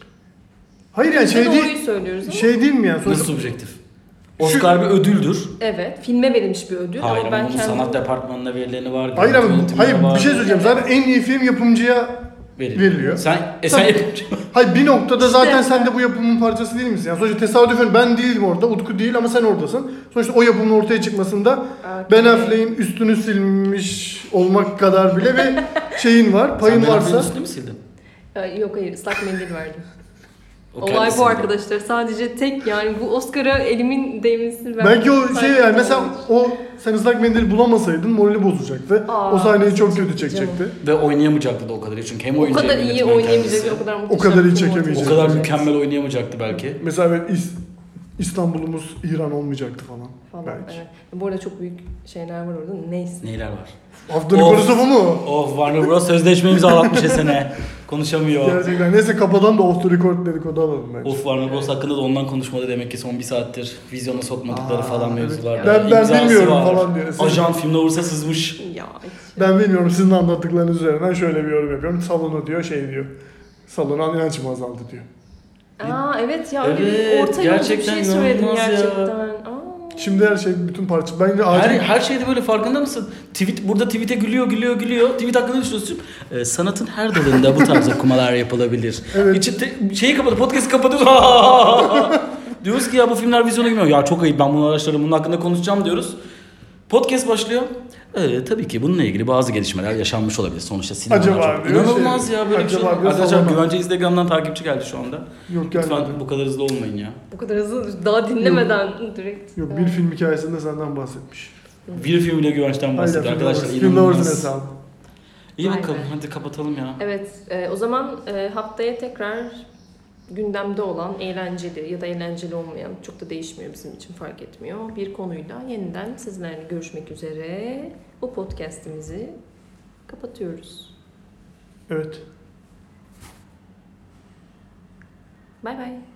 B: Hayır yani şey
C: de
B: değil,
C: söylüyoruz ama.
B: şey değil mi yani?
A: Nasıl subjektif? Oscar bir ödüldür.
C: Evet, filme verilmiş bir ödül
A: Hayır
C: ama
A: ama
C: ben
A: bunun
C: kendim...
A: sanat departmanına verileni var.
B: Hayır
A: görüntü
B: ama
A: yönetimine
B: hayır
A: var.
B: bir şey söyleyeceğim. Zaten en iyi film yapımcıya
A: Veriliyor.
B: veriliyor.
A: Sen Esen
B: Tabii.
A: yapımcı. <laughs>
B: Hayır bir noktada
C: İşte-
B: zaten sen de bu yapımın parçası değil misin? Yani sonuçta tesadüfen ben değilim orada, Utku değil ama sen oradasın. Sonuçta o yapımın ortaya çıkmasında Ben Affleck'in üstünü silmiş olmak kadar bile bir <laughs> şeyin var, payın
A: Sen Ben
B: varsa.
A: Affleck'in üstüne mi sildin?
C: Yok hayır, ıslak mendil verdim.
A: O
C: Olay bu arkadaşlar. Sadece tek yani bu Oscar'a elimin değmesini ben...
B: Belki o şey yani mesela o sen ıslak mendil bulamasaydın morali bozulacaktı.
C: Aa,
B: o sahneyi çok kötü
C: canım.
B: çekecekti.
A: Ve oynayamayacaktı da o kadar iyi. Çünkü hem
C: O
A: oyuncu
C: kadar
A: hem
C: iyi
A: yönetmen kendisi.
C: o kadar
B: O
C: muhteşem
B: kadar iyi
C: film
B: çekemeyecek.
A: O kadar mükemmel oynayamayacaktı belki.
B: Mesela böyle İs- İstanbul'umuz İran olmayacaktı falan.
C: Falan.
B: Belki.
C: Evet. Bu arada çok büyük şeyler var orada. Neyse.
A: Neyler var?
B: Haftanın
A: Of.
B: konusu bu mu?
A: Of Warner Bros. sözleşme imzalatmış Esen'e. <laughs> Konuşamıyor.
B: Gerçekten. Neyse kapadan da off the record dedikodu alalım bence.
A: Of Warner Bros. hakkında da ondan konuşmadı demek ki son bir saattir. Vizyona sokmadıkları
B: Aa,
A: falan
B: evet.
A: mevzularda.
B: Ben- ben
A: İmzası
B: bilmiyorum
A: var.
B: falan diyor.
A: Ajan filmde olursa sızmış.
C: Ya.
B: Ben bilmiyorum sizin anlattıklarınız üzerinden şöyle bir yorum yapıyorum. Salonu diyor şey diyor. Salona inancım azaldı diyor.
C: Aa evet ya öyle
A: Evet,
C: bir orta yolcu bir
A: gerçekten
C: şey
A: ya.
C: gerçekten.
B: Şimdi her şey bütün parça. Bence acil.
A: Her, her şeyde böyle farkında mısın? Tweet burada tweet'e gülüyor gülüyor gülüyor. Tweet hakkında ne düşünüyorsun? Ee, sanatın her dalında bu tarz okumalar <laughs> yapılabilir.
B: Evet.
A: İçi te- şeyi kapadı, podcast'ı kapatıyoruz. <laughs> diyoruz ki ya bu filmler vizyona girmiyor. Ya çok ayıp ben bunu araştırdım bunun hakkında konuşacağım diyoruz. Podcast başlıyor. Ee, tabii ki bununla ilgili bazı gelişmeler yaşanmış olabilir. Sonuçta sinema
B: Acaba
A: çok... İnanılmaz
B: şey,
A: ya böyle bir şey.
B: acaba
A: Arkadaşlar
B: salona.
A: güvence Instagram'dan takipçi geldi şu anda.
B: Yok gelmedi.
A: Lütfen bu kadar hızlı olmayın ya.
C: Bu kadar hızlı daha dinlemeden direkt.
B: Yok bir film hikayesinde senden bahsetmiş.
A: Bir filmle güvençten bahsediyor
B: Aynen,
A: arkadaşlar.
B: Film
A: inanılmaz.
B: hesabı.
A: İyi bakalım hadi kapatalım ya.
C: Evet e, o zaman e, haftaya tekrar gündemde olan eğlenceli ya da eğlenceli olmayan çok da değişmiyor bizim için fark etmiyor. Bir konuyla yeniden sizlerle görüşmek üzere. Bu podcast'imizi kapatıyoruz.
B: Evet.
C: Bay bay.